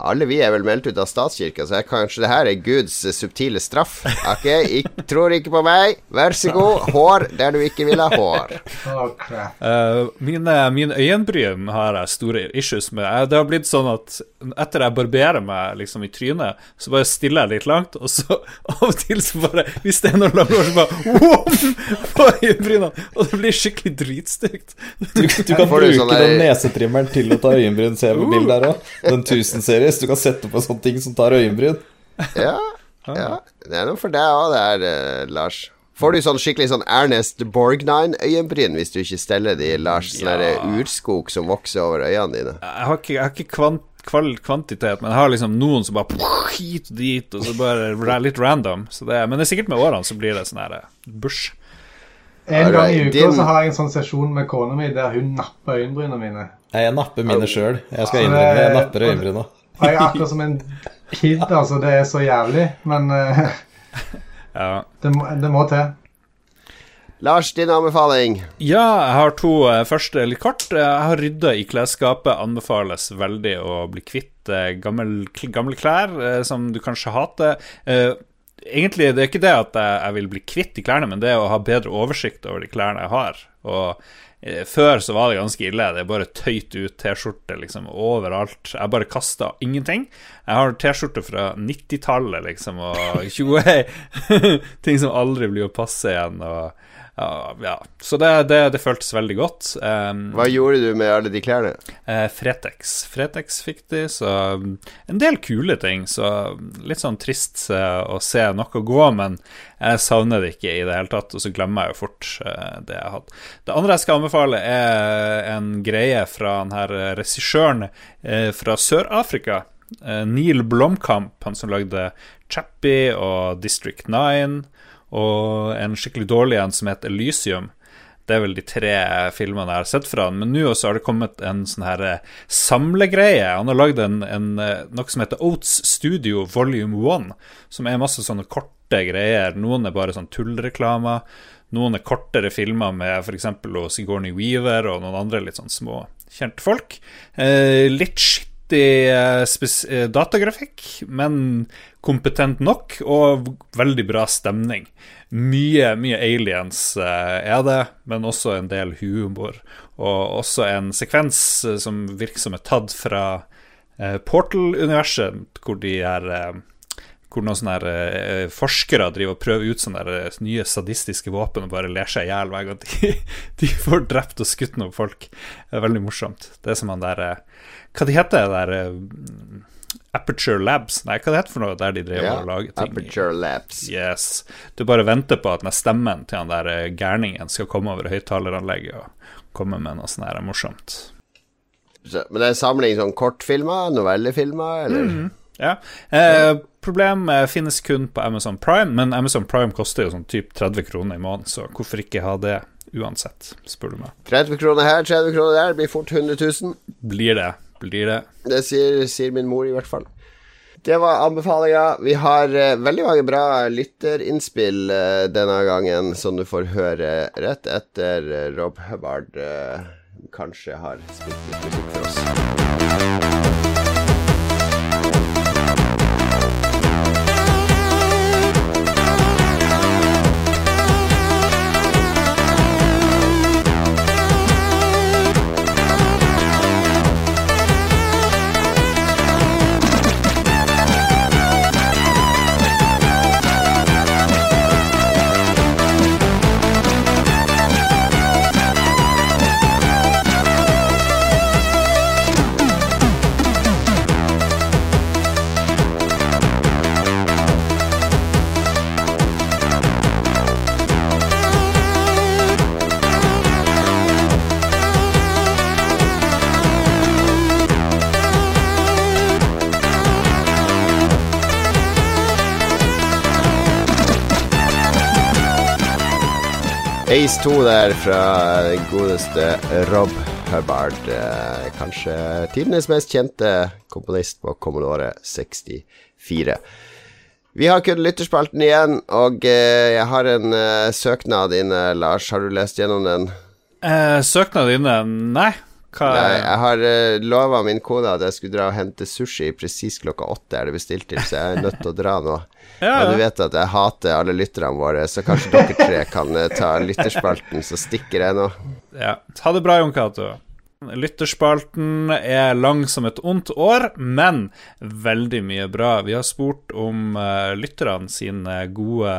Alle vi er vel meldt ut av statskirka, så kanskje det her er Guds subtile straff. Ok, ik tror ikke på meg. Vær så god. Hår der du ikke vil ha hår. Uh, mine, mine øyenbryn har jeg store issues med. Det har blitt sånn at etter jeg barberer meg liksom i trynet, så bare stiller jeg litt langt, og så av og til så bare Hvis det er noen langt hår, så bare wow, på øyenbrynene, og det blir skikkelig dritstygt. Du, du kan bruke sånn den nesetrimmeren til å ta øyenbryn, se på her òg. Den 1000-serie, så du kan sette på sånne ting som tar øyenbryn. Ja, ja. Det er noe for deg òg, det er, uh, Lars. Får du sånn skikkelig sånn Ernest Borgnine-øyenbryn hvis du ikke steller de Lars sånn ja. urskog som vokser over øynene dine? Jeg har ikke, jeg har ikke kvant, kvantitet, men jeg har liksom noen som bare hit og dit, og så bare litt random. Det, men det er sikkert med årene så blir det sånn her eh, bush. En gang i uka så har jeg en sånn sesjon med kona mi der hun napper øyenbrynene mine. Jeg napper mine sjøl. Jeg skal innrømme jeg napper øyenbryna. Jeg er akkurat som en kid, altså. Det er så jævlig. Men uh, ja. det, må, det, må, til. Lars, din anbefaling? Ja, jeg har to. Uh, første litt kort. Jeg har rydda i klesskapet. Anbefales veldig å bli kvitt gammel, gamle, gamle klær som du kanskje hater. Egentlig det er ikke det at jeg, jeg vil bli kvitt de klærne, men det er å ha bedre oversikt over de klærne jeg har. Og Eh, før så var det ganske ille. Det er bare tøyt ut T-skjorte liksom overalt. Jeg bare kasta ingenting. Jeg har T-skjorte fra 90-tallet, liksom, og 20 ting som aldri blir å passe igjen. Og ja, ja. Så det, det, det, føltes veldig godt. Um, Hva gjorde du med alle de klærne? Uh, Fretex. Fretex fikk de, så um, en del kule ting. Så litt sånn trist uh, å se noe gå, men jeg savner det ikke i det hele tatt. Og så glemmer jeg jo fort uh, det jeg hadde. Det andre jeg skal anbefale, er en greie fra den her regissøren fra Sør-Afrika. Neil Blomkamp, han som lagde Chappie og District 9 og en skikkelig dårlig en som heter Elysium. Det er vel de tre filmene jeg har sett fra han. Men nå også har det kommet en sånn her eh, samlegreie. Han har lagd eh, noe som heter Oats Studio Volume 1, som er masse sånne korte greier. Noen er bare sånn tullreklamer. Noen er kortere filmer med f.eks. Sigourney Weaver og noen andre litt sånn små kjente folk. Eh, litt skittig eh, eh, datagrafikk, men kompetent nok, og veldig bra stemning. Mye, mye aliens uh, er det, men også en del humor. Og også en sekvens som virker som er tatt fra Portal-universet, hvor de er hvor noen sånne her, forskere driver og prøver ut sånne der, nye sadistiske våpen og bare ler seg i hjel hver gang de, de, får drept og skutt noen folk. Det er veldig morsomt. Det er som han der Hva de heter det der Aperture Labs. Nei, hva det heter for noe der de driver ja, og lager ting? Aperture Labs. Yes. Du bare venter på at den stemmen til han der eh, gærningen skal komme over høyttaleranlegget og komme med noe sånt her morsomt. Men det er en samling sånn kortfilmer, novellefilmer, eller? Mm, ja. Eh, problem finnes kun på Amazon Prime, men Amazon Prime koster jo sånn typ 30 kroner i måneden, så hvorfor ikke ha det uansett, spør du meg. 30 kroner her, 30 kroner der, blir fort 100 000. Blir det blir det. Det sier, sier min mor, i hvert fall. Det var anbefalinga. Vi har uh, veldig mange bra lytterinnspill uh, denne gangen, som du får høre rett etter uh, Rob Hubbard kanskje har spilt litt musikk for oss. Ace 2 der fra godeste Rob Hubbard. Eh, kanskje tidenes mest kjente komponist på Commodore 64. Vi har kun lytterspalten igjen, og eh, jeg har en uh, søknad inne. Lars, har du lest gjennom den? Eh, søknad inne? Nei. Hva Nei, jeg har uh, eh, lova min kone at jeg skulle dra og hente sushi presis klokka åtte, er det bestilt til, så jeg er nødt til å dra nå. ja, ja. du vet at jeg hater alle lytterne våre, så kanskje dere tre kan uh, ta lytterspalten, så stikker jeg nå. Ja. Ha det bra, Jon Cato. Lytterspalten er lang som et ondt år, men veldig mye bra. Vi har spurt om uh, lytterne sine gode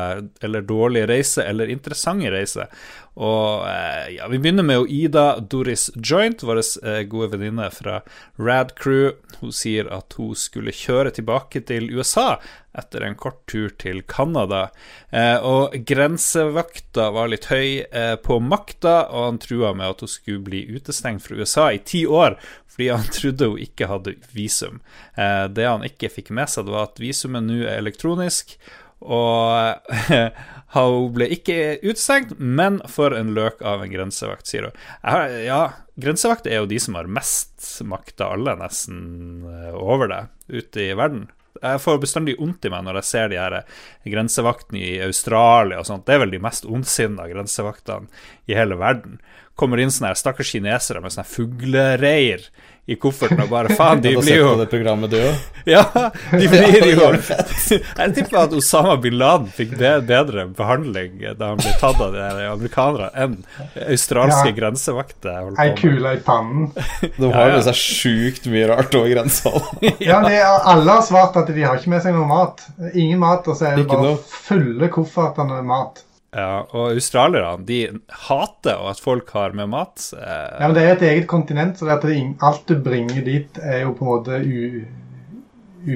eller dårlige reiser, eller interessante reiser. Og uh, ja, vi begynner med Ida Doris Joint, vår uh, gode venninne fra Rad Crew. Hun sier at hun skulle kjøre tilbake til USA etter en kort tur til Canada. Eh, og grensevakta var litt høy eh, på makta, og han trua med at hun skulle bli utestengt fra USA i ti år fordi han trodde hun ikke hadde visum. Eh, det han ikke fikk med seg, var at visumet nå er elektronisk. Og hun ble ikke utestengt, men for en løk av en grensevakt, sier hun. ja, grensevakt er jo de som har mest makt av alle, nesten, eh, over det ute i verden. Jeg får bestandig vondt i meg når jeg ser de her grensevaktene i Australia og sånt. Det er vel de mest ondsinna grensevaktene i hele verden. Kommer inn sånne stakkars kinesere med sånne fuglereir i kofferten og bare faen, de blir jo det programmet du òg? Ja, de blir jo Jeg tipper at Osama bin Laden fikk bedre behandling da han ble tatt av de amerikanere, enn australske ja. grensevakter. Ei kule i pannen. De har med seg sjukt mye rart over grensa. ja, de, alle har svart at de har ikke med seg noe mat. Ingen mat, og så er det bare fulle kofferter med mat. Ja, og australierne de hater at folk har med mat. Eh. Ja, men Det er et eget kontinent, så det alt du bringer dit, er jo på en måte u,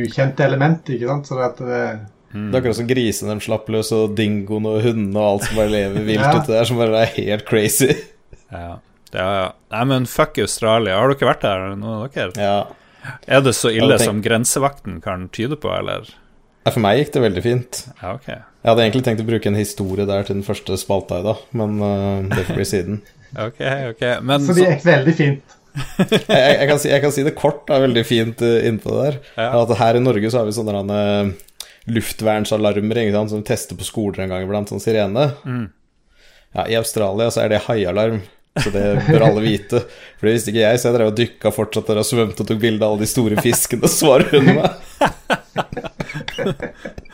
ukjente element. ikke sant? Så det, det mm. det er akkurat som grisene de slapp løs, og dingoen og hundene og alt som bare lever vilt ja. ute der, som bare er helt crazy. ja. ja, ja. Nei, men fuck Australia. Har dere vært der, noen av dere? Ja. Er det så ille som grensevakten kan tyde på, eller? Ja, For meg gikk det veldig fint. Ja, ok Jeg hadde egentlig tenkt å bruke en historie der til den første spalta i dag, men uh, det får bli siden. ok, ok men, Så det gikk veldig fint. jeg, jeg, kan si, jeg, kan si, det kort, det er veldig fint uh, innpå det der. Ja. At her i Norge så har vi sånne uh, luftvernsalarmer som tester på skoler en gang iblant, sånn sirene. Mm. Ja, I Australia så er det haialarm. Så det bør alle vite. For det visste ikke jeg, så jeg drev og dykka fortsatt der og svømte og tok bilde av alle de store fiskene, og svarer hun meg.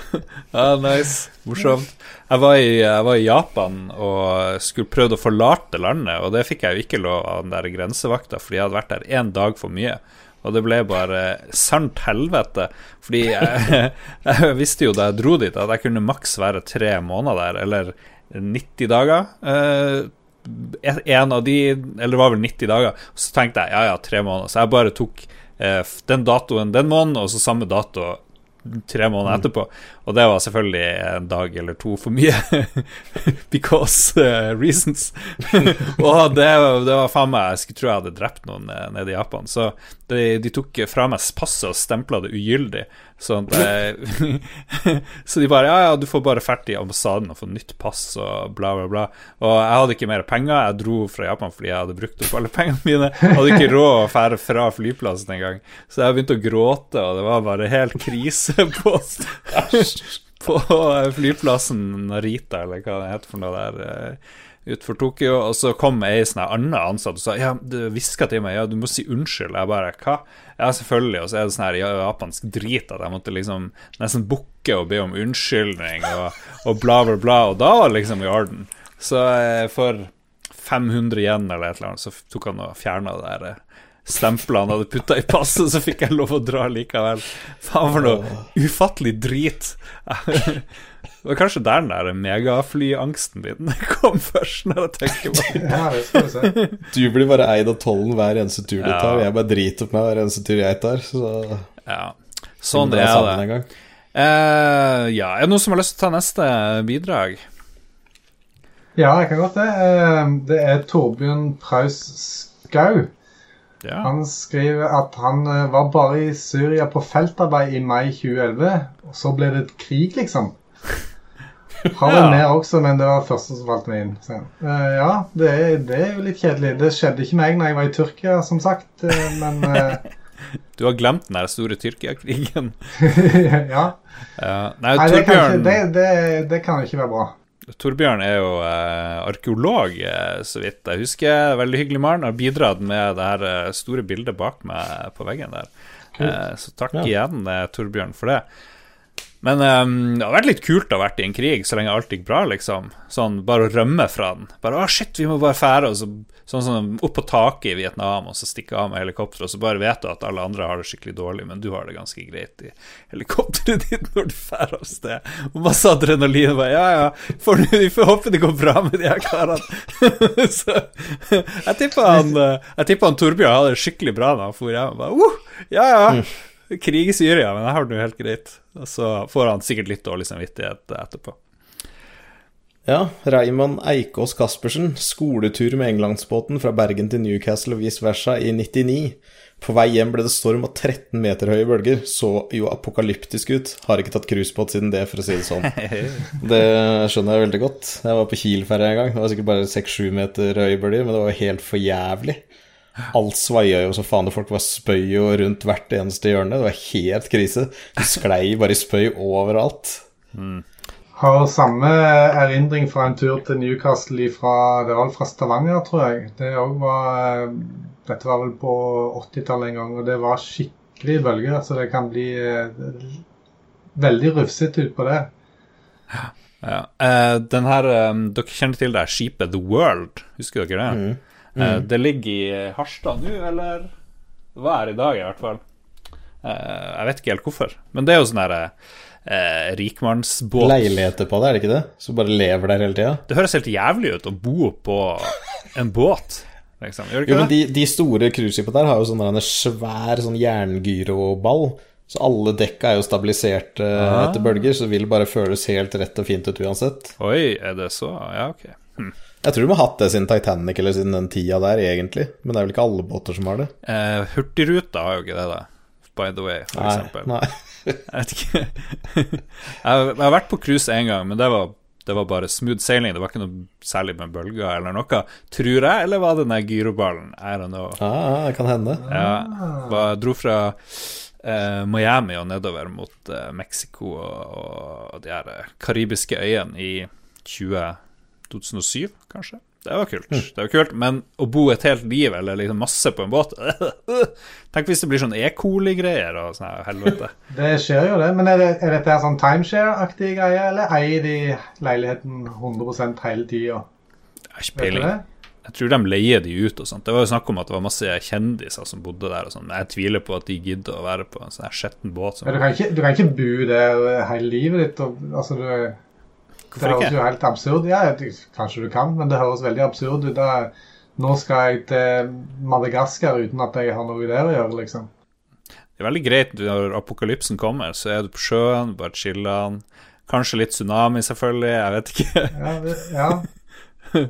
ja, nice. Morsomt. Jeg var, i, jeg var, i, Japan og skulle prøvd å forlate landet, og det fikk jeg jo ikke lov av den der grensevakta, fordi jeg hadde vært der én dag for mye. Og det ble bare sant helvete. Fordi jeg, jeg, visste jo da jeg dro dit, at jeg kunne maks være tre måneder der, eller 90 dager. Eh, en av de, eller det var vel 90 dager. Så tenkte jeg ja, ja, tre måneder. Så jeg bare tok eh, den datoen den måneden, og så samme dato tre måneder mm. etterpå. Og det var selvfølgelig en dag eller to for mye. Because uh, reasons. og det, det, var faen meg Jeg skulle tro jeg hadde drept noen uh, nede i Japan. Så de, de tok fra meg passet og stempla det ugyldig. Sånn så de bare Ja, ja, du får bare ferd i ambassaden og få nytt pass og bla, bla, bla. Og jeg hadde ikke mer penger. Jeg dro fra Japan fordi jeg hadde brukt opp alle pengene mine. Jeg hadde ikke råd å fære fra flyplassen engang. Så jeg begynte å gråte, og det var bare helt krise på på flyplassen Narita, eller hva det heter for noe der eh, utenfor Tokyo. Og så kom ei sånn annen ansatt og sa Ja, du hviska til meg, ja, du må si unnskyld. Jeg bare Hva? Ja, selvfølgelig. Og så er det sånn her japansk drit at jeg måtte liksom nesten bukke og be om unnskyldning og, og bla, bla, bla. Og da var liksom i orden. Så eh, for 500 igjen eller et eller annet, så tok han og fjerna det der eh, han hadde putta i passet, så fikk jeg lov å dra likevel. Faen for noe ufattelig drit. Det var kanskje der den der megaflyangsten din kom først, når jeg tenker på det. Ja, du, blir bare eid av tollen hver eneste tur du tar. Jeg bare driter opp meg hver eneste tur jeg tar. Så ja. Sånn det er det. Uh, ja, er det noen som har lyst til å ta neste bidrag? Ja, jeg kan godt det. Uh, det er Torbjørn Praus Skau. Ja. Han skriver at han uh, var bare i Syria på feltarbeid i mai 2011, og så ble det krig, liksom. Har vel mer også, men det var første som falt meg inn. Så, uh, ja, det er, det er, jo litt kjedelig. Det skjedde ikke meg når jeg var i Tyrkia, som sagt, uh, men uh, Du har glemt den der store Tyrkia-krigen. ja. Nei, Nei det, kan ikke, det, det, det kan ikke være bra. Torbjørn er jo eh, arkeolog, eh, så vidt jeg husker. Veldig hyggelig mann. Har bidratt med det her eh, store bildet bak meg på veggen der. Eh, så takk ja. igjen, eh, Torbjørn, for det. Men um, det har vært litt kult å ha vært i en krig så lenge alt gikk bra, liksom. Sånn bare å rømme fra den. Bare 'Å, shit, vi må bare fære', og så sånn sånn opp på taket i Vietnam og så stikke av med helikopteret, og så bare vet du at alle andre har det skikkelig dårlig, men du har det ganske greit i helikopteret ditt når du drar av sted. Og masse adrenalin. Og bare, ja, ja, for vi får håpe det går bra med de her karene. så jeg tipper han, jeg tipper han Torbjørn hadde det skikkelig bra da han for hjem. Bare, uh, ja, ja. Krig i Syria, men jeg har det jo helt greit. Og så får han sikkert litt dårlig samvittighet etterpå. Ja, Raymond Eikås Caspersen, skoletur med englandsbåten fra Bergen til Newcastle og vice versa i 99. På vei hjem ble det storm og 13 meter høye bølger. Så jo apokalyptisk ut. Har ikke tatt cruisebåt siden det, for å si det sånn. Det skjønner jeg veldig godt. Jeg var på Kiel-ferja en gang. Det var sikkert bare 6-7 meter høye bølger, men det var helt for jævlig. Alt svaia jo så faen, og folk var spøy jo rundt hvert eneste hjørne. Det var helt krise. Du sklei bare i spøy overalt. Mm. Har samme erindring fra en tur til Newcastle fra, det var fra Stavanger, tror jeg. Det var Dette var vel på 80-tallet en gang, og det var skikkelig bølger. Så det kan bli eh, veldig rufsete utpå det. Ja. ja. Uh, den her, um, Dere kjenner til det skipet The World, husker dere det? Mm. Eh, mm. det ligger i Harstad nå, eller Det var her i dag, i hvert fall. Eh, jeg vet ikke helt hvorfor, men det er jo sånn herre eh, rikmannsbåt. Leiligheter på det, er det ikke det? Så bare lever der hele tida? Det høres helt jævlig ut å bo på en båt. Liksom. Gjør det ikke jo, men de, de store cruiseskipene der har jo sånn en svær sånn jerngyroball. Så alle dekka er jo stabilisert uh, etter bølger, så det vil bare føles helt rett og fint ut uansett. Oi, er det så? Ja, ok. Hm. Jeg tror de har hatt det siden Titanic eller siden den tida der, egentlig. Men det er vel ikke alle båter som har det. Eh, Hurtigruta har jo ikke det, da. By the way, for nei, eksempel. Nei. jeg vet ikke. jeg har vært på cruise én gang, men det var, det var, bare smooth sailing. Det var ikke noe særlig med bølger eller noe, tror jeg. Eller var det den der gyroballen? I don't know. Ah, det kan hende. Ja, var, dro fra eh, Miami og nedover mot eh, Mexico og, og, de her eh, karibiske øyene i 20 2007, kanskje. Det var kult. Mm. Det var kult, Men å bo et helt liv eller liksom masse på en båt Tenk hvis det blir sånn E. coli-greier og sånn helvete. det skjer jo, det. Men er, det, er dette sånn timeshare-aktig greie, eller eier de leiligheten 100 hele tida? Jeg har ikke peiling. Jeg tror de leier de ut og sånt. Det var jo snakk om at det var masse kjendiser som bodde der og sånn, men jeg tviler på at de gidder å være på en sånn skitten båt. Som... Ja, du, kan ikke, du, kan ikke, bo der hele livet ditt. Og, altså, du det høres jo helt absurd Ja, kanskje du kan, men det høres veldig absurd ut. Nå skal jeg til Madagaskar uten at jeg har noe der å gjøre, liksom. Det er veldig greit når apokalypsen kommer, så er du på sjøen, bare chiller'n. Kanskje litt tsunami, selvfølgelig. Jeg vet ikke. ja, det, ja.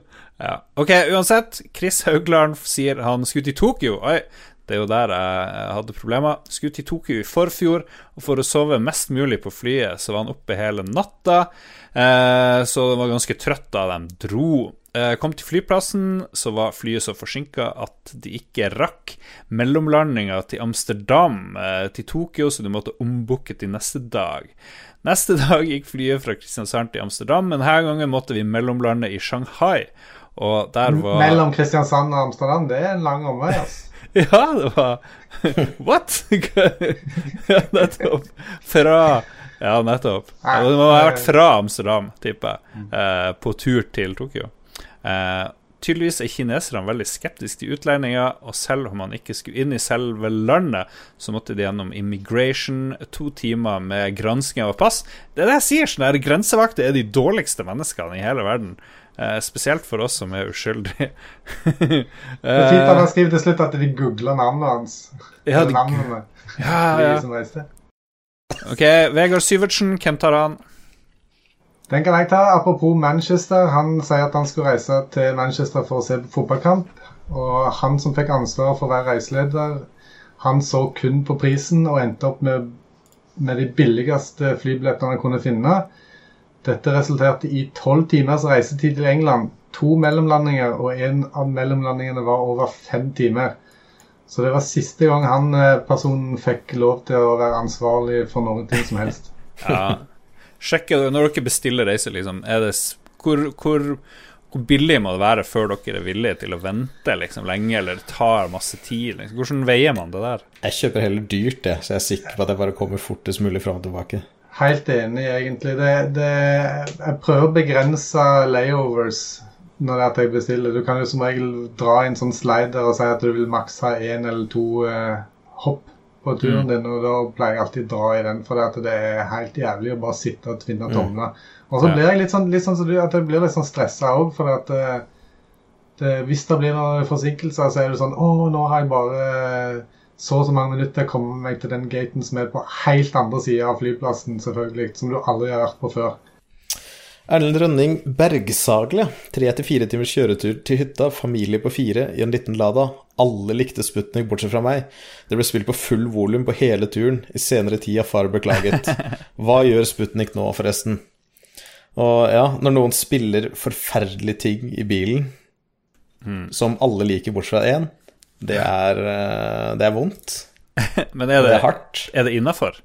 ja. Ok, uansett. Chris Haugland sier han skulle til Tokyo. Oi, det er jo der jeg hadde problemer. Skulle til Tokyo i forfjor, og for å sove mest mulig på flyet, så var han oppe hele natta. Eh, så han var ganske trøtt da de dro. Eh, kom til flyplassen, så var flyet så forsinka at de ikke rakk mellomlandinga til Amsterdam eh, til Tokyo, så de måtte ombooke til neste dag. Neste dag gikk flyet fra Kristiansand til Amsterdam, men denne gangen måtte vi mellomlande i Shanghai. Og der var Mellom Kristiansand og Amsterdam, det er en lang omvei, altså. Ja, det var What?! ja, nettopp. Fra Ja, nettopp. Det må ha vært fra Amsterdam, tipper jeg, eh, på tur til Tokyo. Eh, tydeligvis er kineserne veldig skeptiske til utlendinger, og selv om man ikke skulle inn i selve landet, så måtte de gjennom immigration, to timer med gransking av pass. Det er det jeg sier, sånn grensevakter er de dårligste menneskene i hele verden. Uh, spesielt for oss som er uskyldige. det er fint at han skriver til slutt at de googler navnet hans. Ja, de... Navnene. Ja, ja. OK, Vegard Syvertsen, hvem tar han? Den kan jeg ta. Apropos Manchester. Han sier at han skulle reise til Manchester for å se på fotballkamp. Og han som fikk ansvaret for å være reiseleder, han så kun på prisen og endte opp med, med de billigste flybillettene han kunne finne Dette resulterte i tolv timers reisetid til England, to mellomlandinger, og en av mellomlandingene var over fem timer. Så det var siste gang han eh, personen fikk lov til å være ansvarlig for noen ting som helst. ja. Sjekker Når dere bestiller reise, liksom, er det, hvor, hvor, hvor, billig må det være før dere er villige til å vente liksom, lenge, eller det tar masse tid? Liksom? Hvordan veier man det der? Jeg kjøper heller dyrt, det, så jeg er sikker på at jeg bare kommer fortest mulig fram og tilbake. Helt enig, egentlig. Det, det, jeg prøver å begrense layovers når det er at jeg bestiller. Du kan jo som regel dra en sånn slider og si at du vil maks ha én eller to eh, hopp på turen mm. din, og da pleier jeg alltid å dra i den, for det er helt jævlig å bare sitte og tvinne mm. tomler. Og så blir jeg litt sånn, litt sånn så du, at jeg blir litt sånn stressa òg, for at eh, det, hvis det blir noen forsinkelser, så er det sånn Å, nå har jeg bare så og så mange minutter kommer meg til den gaten som er på helt andre sida av flyplassen, selvfølgelig, som du aldri har vært på før. Erlend Rønning Bergsagle. Tre til fire timers kjøretur til hytta, familie på fire i en liten Lada. Alle likte Sputnik bortsett fra meg. Det ble spilt på full volum på hele turen. I senere tid har far beklaget. Hva gjør Sputnik nå, forresten? Og ja, når noen spiller forferdelige ting i bilen, mm. som alle liker bortsett fra én, det er, eh, det er vondt. Men er det, det er hardt. Er det innafor?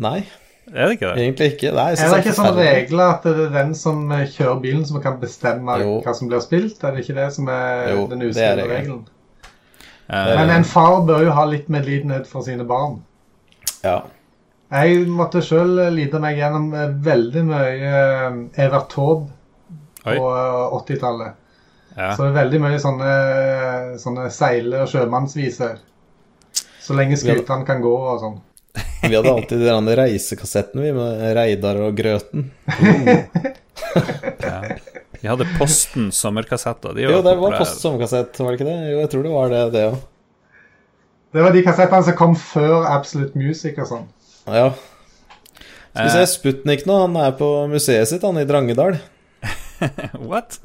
Nei. Er det ikke det? Egentlig ikke. Nei, er det ikke sånn regler at det er den som eh, kjører bilen, som kan bestemme jo. hva som blir spilt? Er det ikke det som er jo, den uskrevne regelen? Uh, Men en far bør jo ha litt medlidenhet for sine barn. Ja. Jeg måtte sjøl lide meg gjennom veldig mye Evert Taube på 80-tallet. Ja. Så det er veldig mye sånne, sånne seile- og sjømannsviser. Så lenge skutene kan gå og sånn. Vi hadde alltid den reisekassetten, vi, med Reidar og Grøten. ja. Vi hadde Posten sommerkassetter. De jo, det var Post sommerkassett, var det ikke det? Jo, jeg tror det var det, det òg. Det var de kassettene som kom før Absolute Music og sånn. Ja. Skal vi se, eh. Sputnik nå, han er på museet sitt, han i Drangedal. What?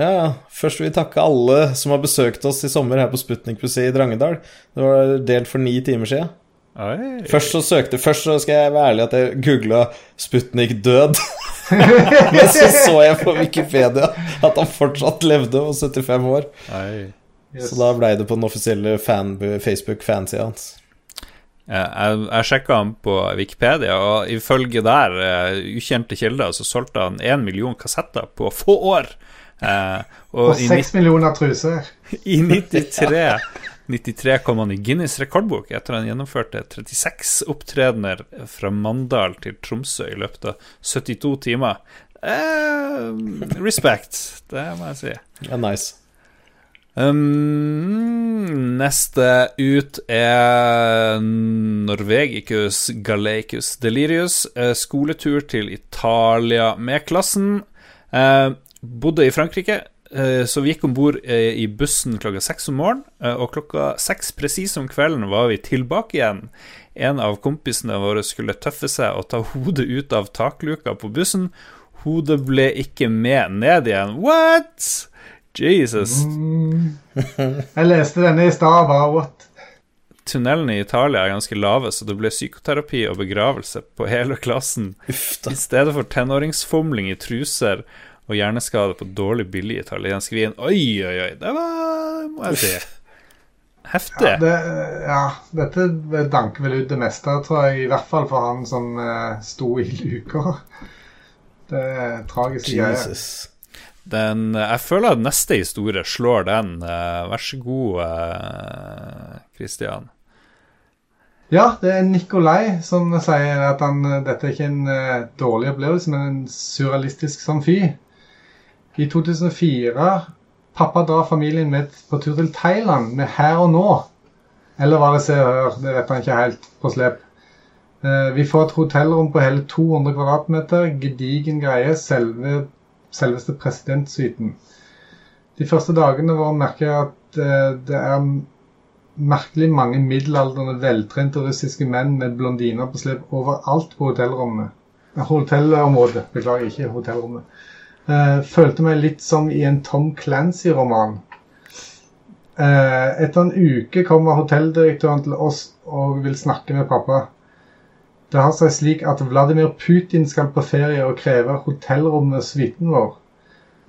Ja, ja. Først vil vi takke alle som har besøkt oss i sommer her på Sputnik-museet i Drangedal. Det var delt for ni timer siden. Oi. Først så søkte Først så skal jeg være ærlig at jeg googla Sputnik død. Men så så jeg på Wikipedia at han fortsatt levde og 75 år. Yes. Så da blei det på den offisielle fan, Facebook-fansida hans. Jeg jeg sjekka han på Wikipedia, og ifølge der, uh, ukjente kilder, så solgte han én million kassetter på få år. Uh, og, og seks millioner truser. I 93 93 kom han i Guinness rekordbok etter at han gjennomførte 36 opptredener fra Mandal til Tromsø i løpet av 72 timer. Eh, respect, det må jeg si. Ja, nice. Um, neste ut er Norvegicus Galeicus Delirius. Uh, skoletur til Italia med klassen. Uh, bodde i Frankrike. Eh, så vi gikk om bord eh, i bussen klokka seks om morgenen, eh, og klokka seks presis om kvelden var vi tilbake igjen. En av kompisene våre skulle tøffe seg og ta hodet ut av takluka på bussen. Hodet ble ikke med ned igjen. What?! Jesus. Mm. Jeg leste denne i stad, bare what? Tunnelene i Italia er ganske lave, så det ble psykoterapi og begravelse på hele klassen. I stedet for tenåringsfomling i truser og hjerneskade på dårlig billig italiensk vin. Oi, oi, oi. Det var, må jeg si, heftig. Ja, det, ja, dette danker vel ut det meste, tror jeg. I hvert fall for han som uh, sto i luka. Det er tragiske greier. Den, jeg føler at neste historie slår den. Uh, vær så god, Kristian. Uh, ja, det er Nikolai som sier at han, dette er ikke en uh, dårlig opplevelse, men en surrealistisk som fy. I 2004 Pappa drar familien med på tur til Thailand med Her og Nå. Eller var det Se og Hør? Det vet han ikke helt på slep. Eh, vi får et hotellrom på hele 200 kvadratmeter. Gedigen greie. Selve, selveste presidentsuiten. De første dagene våre merker jeg at eh, det er merkelig mange middelaldrende, veltrente russiske menn med blondiner på slep overalt på hotellrommet. Hotellområdet. Beklager, ikke hotellrommet. Uh, følte meg litt som i en Tom Clancy-roman. Uh, etter en uke kommer hotelldirektøren til oss og vil snakke med pappa. Det har seg slik at Vladimir Putin skal på ferie og krever hotellrommet suiten vår.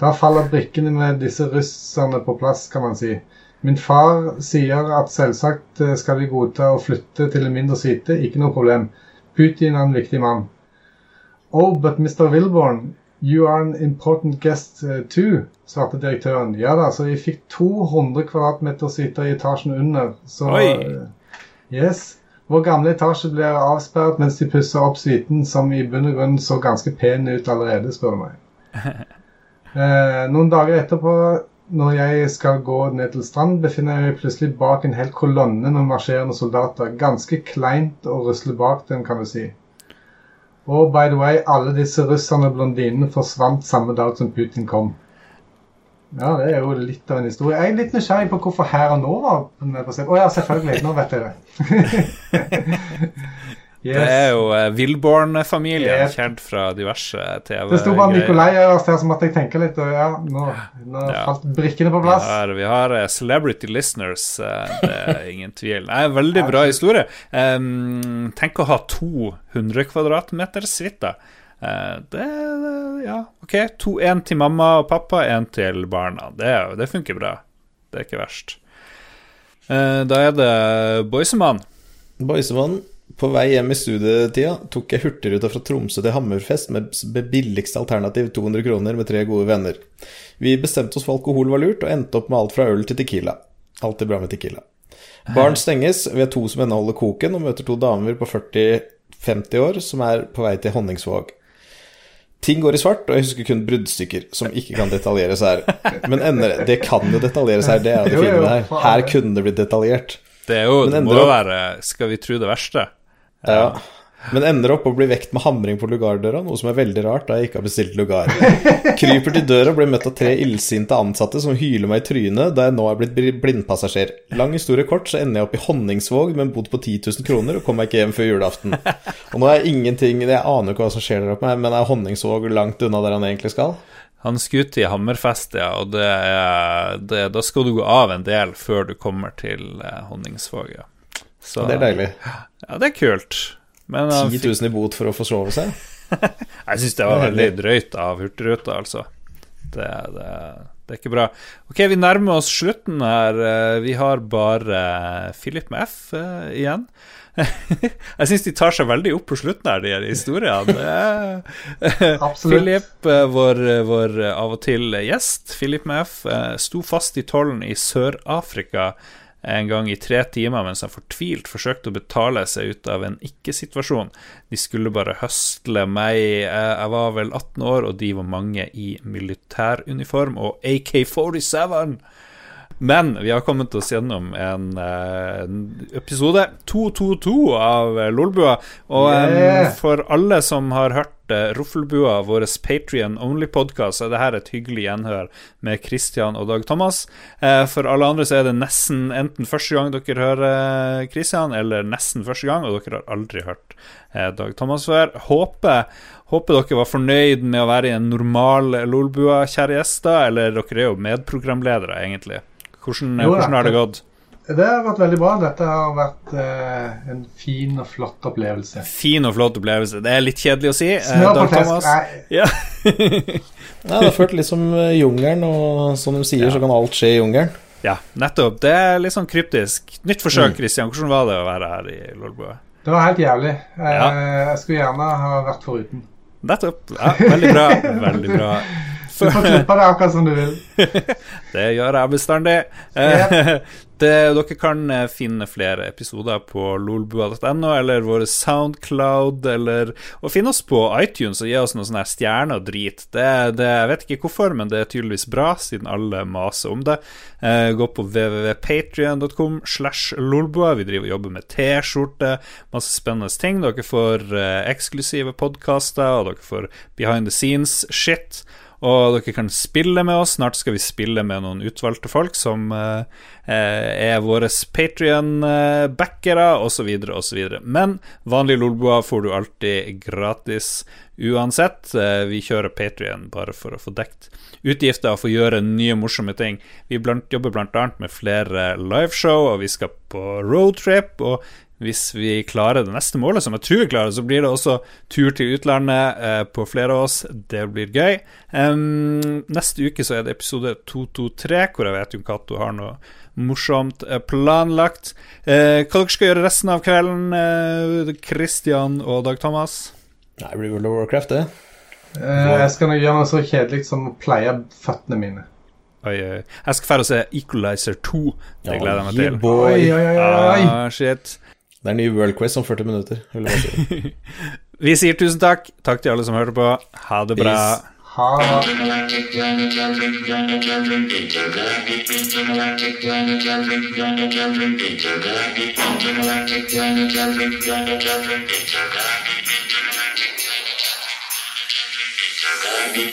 Da faller brikkene med disse russerne på plass, kan man si. Min far sier at selvsagt eh, skal vi godta å flytte til en mindre suite, ikke noe problem. Putin er en viktig mann. Oh, but Mr. Wilborn, you are an important guest uh, too, svarte direktøren. Ja da, så vi fikk 200 kvadratmeter sitte i etasjen under, så Oi. Uh, Yes. Vår gamle etasje ble avsperret mens de pusser opp suiten, som i bunn og grunn så ganske pen ut allerede, spør du meg. Eh, noen dager etterpå, når jeg skal gå ned til strand, befinner jeg meg plutselig bak en hel kolonne med marsjerende soldater. Ganske kleint å rusle bak dem, kan du si. Og by the way, alle disse russerne blondinene forsvant samme dag som Putin kom. Ja, det er jo litt av en historie. Jeg er litt nysgjerrig på hvorfor Her og Nå var Å oh, ja, selvfølgelig. Nå vet jeg det. yes. Det er jo uh, Wilborn-familien, yep. kjent fra diverse TV-greier. Det sto bare Nikolai øverst her, som at jeg tenker litt. Og ja, nå, nå ja. falt brikkene på plass. Ja, vi har uh, celebrity listeners, uh, det er ingen tvil. Nei, veldig bra historie. Um, tenk å ha 200 kvadratmeter suite. Eh, det, ja, OK. To, en til mamma og pappa, en til barna. Det, det funker bra. Det er ikke verst. Eh, da er det Boysemann. Boysemann. På vei hjem i studietida tok jeg Hurtigruta fra Tromsø til Hammerfest med billigste alternativ 200 kroner med tre gode venner. Vi bestemte oss for alkohol var lurt, og endte opp med alt fra øl til Tequila. Alltid bra med Tequila. Barn stenges, vi er to som ennå holder koken, og møter to damer på 40-50 år som er på vei til Honningsvåg. Ting går i svart, og jeg husker kun bruddstykker som ikke kan detaljeres her. Men ender, det kan jo detaljeres her, det er det fine her. Her kunne det blitt detaljert. Det er jo, det må jo være Skal vi tro det verste? Ja. Men ender opp å bli vekt med hamring på lugardøra, noe som er veldig rart da jeg ikke har bestilt lugar. Kryper til døra og blir møtt av tre illsinte ansatte som hyler meg i trynet da jeg nå er blitt blindpassasjer. Lang historie kort, så ender jeg opp i Honningsvåg med en bod på 10 000 kroner og kommer meg ikke hjem før julaften. Og nå er ingenting Jeg aner ikke hva som skjer der oppe, men er Honningsvåg langt unna der han egentlig skal? Han skal ut i Hammerfest, ja, og det er, det, da skal du gå av en del før du kommer til eh, Honningsvåg, ja. Så, det er deilig. Ja, det er kult. Men 10 000 i bot for å forsove seg? jeg syns det var veldig drøyt av Hurtigruta, altså. Det, det, det, er ikke bra. Ok, vi nærmer oss slutten her. Eh, vi har bare Philip med F uh, igjen. jeg syns de tar seg veldig opp på slutten her, de her historiene. Philip, vår, vår, av og til gjest, Philip med F, sto fast i tollen i Sør-Afrika en gang i tre timer mens han fortvilt forsøkte å betale seg ut av en ikke-situasjon. De skulle bare høstle meg. Jeg var vel 18 år, og de var mange i militæruniform og AK-47. Men vi har kommet oss gjennom en, en episode 222 av Lolbua. Og yeah. for alle som har hørt Roffelbua, vår Patrion Only-podkast, så er dette et hyggelig gjenhør med Christian og Dag Thomas. Eh, for alle andre så er det nesten enten første gang dere hører Christian, eller nesten første gang, og dere har aldri hørt eh, Dag Thomas før. Håper Håper dere var fornøyd med å være i en normal Lolbua, kjære gjester. Eller dere er jo medprogramledere, egentlig. Hvordan, jo, hvordan har det gått? Det har vært veldig bra. Dette har vært eh, en fin og flott opplevelse. Fin og flott opplevelse. Det er litt kjedelig å si. Eh, Snør på flesk. Ja. Nei, det har følt litt som eh, jungelen, og som de sier, ja. så kan alt skje i jungelen. Ja, nettopp. Det er litt sånn kryptisk. Nytt forsøk, Kristian. Mm. Hvordan var det å være her i Lolbua? Det var helt jævlig. Eh, ja. Jeg skulle gjerne ha vært foruten. Nettopp. Ja, veldig bra. Veldig bra. Du får klippe det akkurat som du vil. det gjør jeg bestandig. Yep. Det, dere kan eh, finne flere episoder på lolbua.no eller våre Soundcloud, eller Og finne oss på iTunes og gi oss noen sånne stjerner og drit. Det, det, jeg vet ikke hvorfor, men det er tydeligvis bra, siden alle maser om det. Eh, gå på www.patrion.com slash lolbua. Vi driver og jobber med T-skjorte, masse spennende ting. Dere får eh, eksklusive podkaster, og dere får behind the scenes-shit. Og dere kan spille med oss. Snart skal vi spille med noen utvalgte folk som eh, er våre Patrion-backere, osv., osv. Men vanlige Lolboa får du alltid gratis uansett. Uh, vi kjører Patrion bare for å få dekt utgifter og få gjøre nye, morsomme ting. Vi blant, jobber bl.a. med flere liveshow, og vi skal på roadtrip. Og hvis vi klarer det neste målet, som jeg tror vi klarer, så blir det også tur til utlandet eh, på flere av oss. Det blir gøy. Um, neste uke så er det episode 223, hvor jeg vet jo Cato har noe morsomt eh, planlagt. Eh, hva dere skal gjøre resten av kvelden, eh, Christian og Dag Thomas? Nei, det blir World of Warcraft, det. Eh, jeg skal nok gjøre noe så kjedelig som å pleie føttene mine. Oi, oi. Jeg skal dra og se Equalizer 2. Det gleder jeg meg til. Oi, oi, oi, oi. Ah, shit. Det er ny World Quest om 40 minutter. Si. Vi sier tusen takk. Takk til alle som hørte på. Ha det bra. Peace.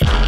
Ha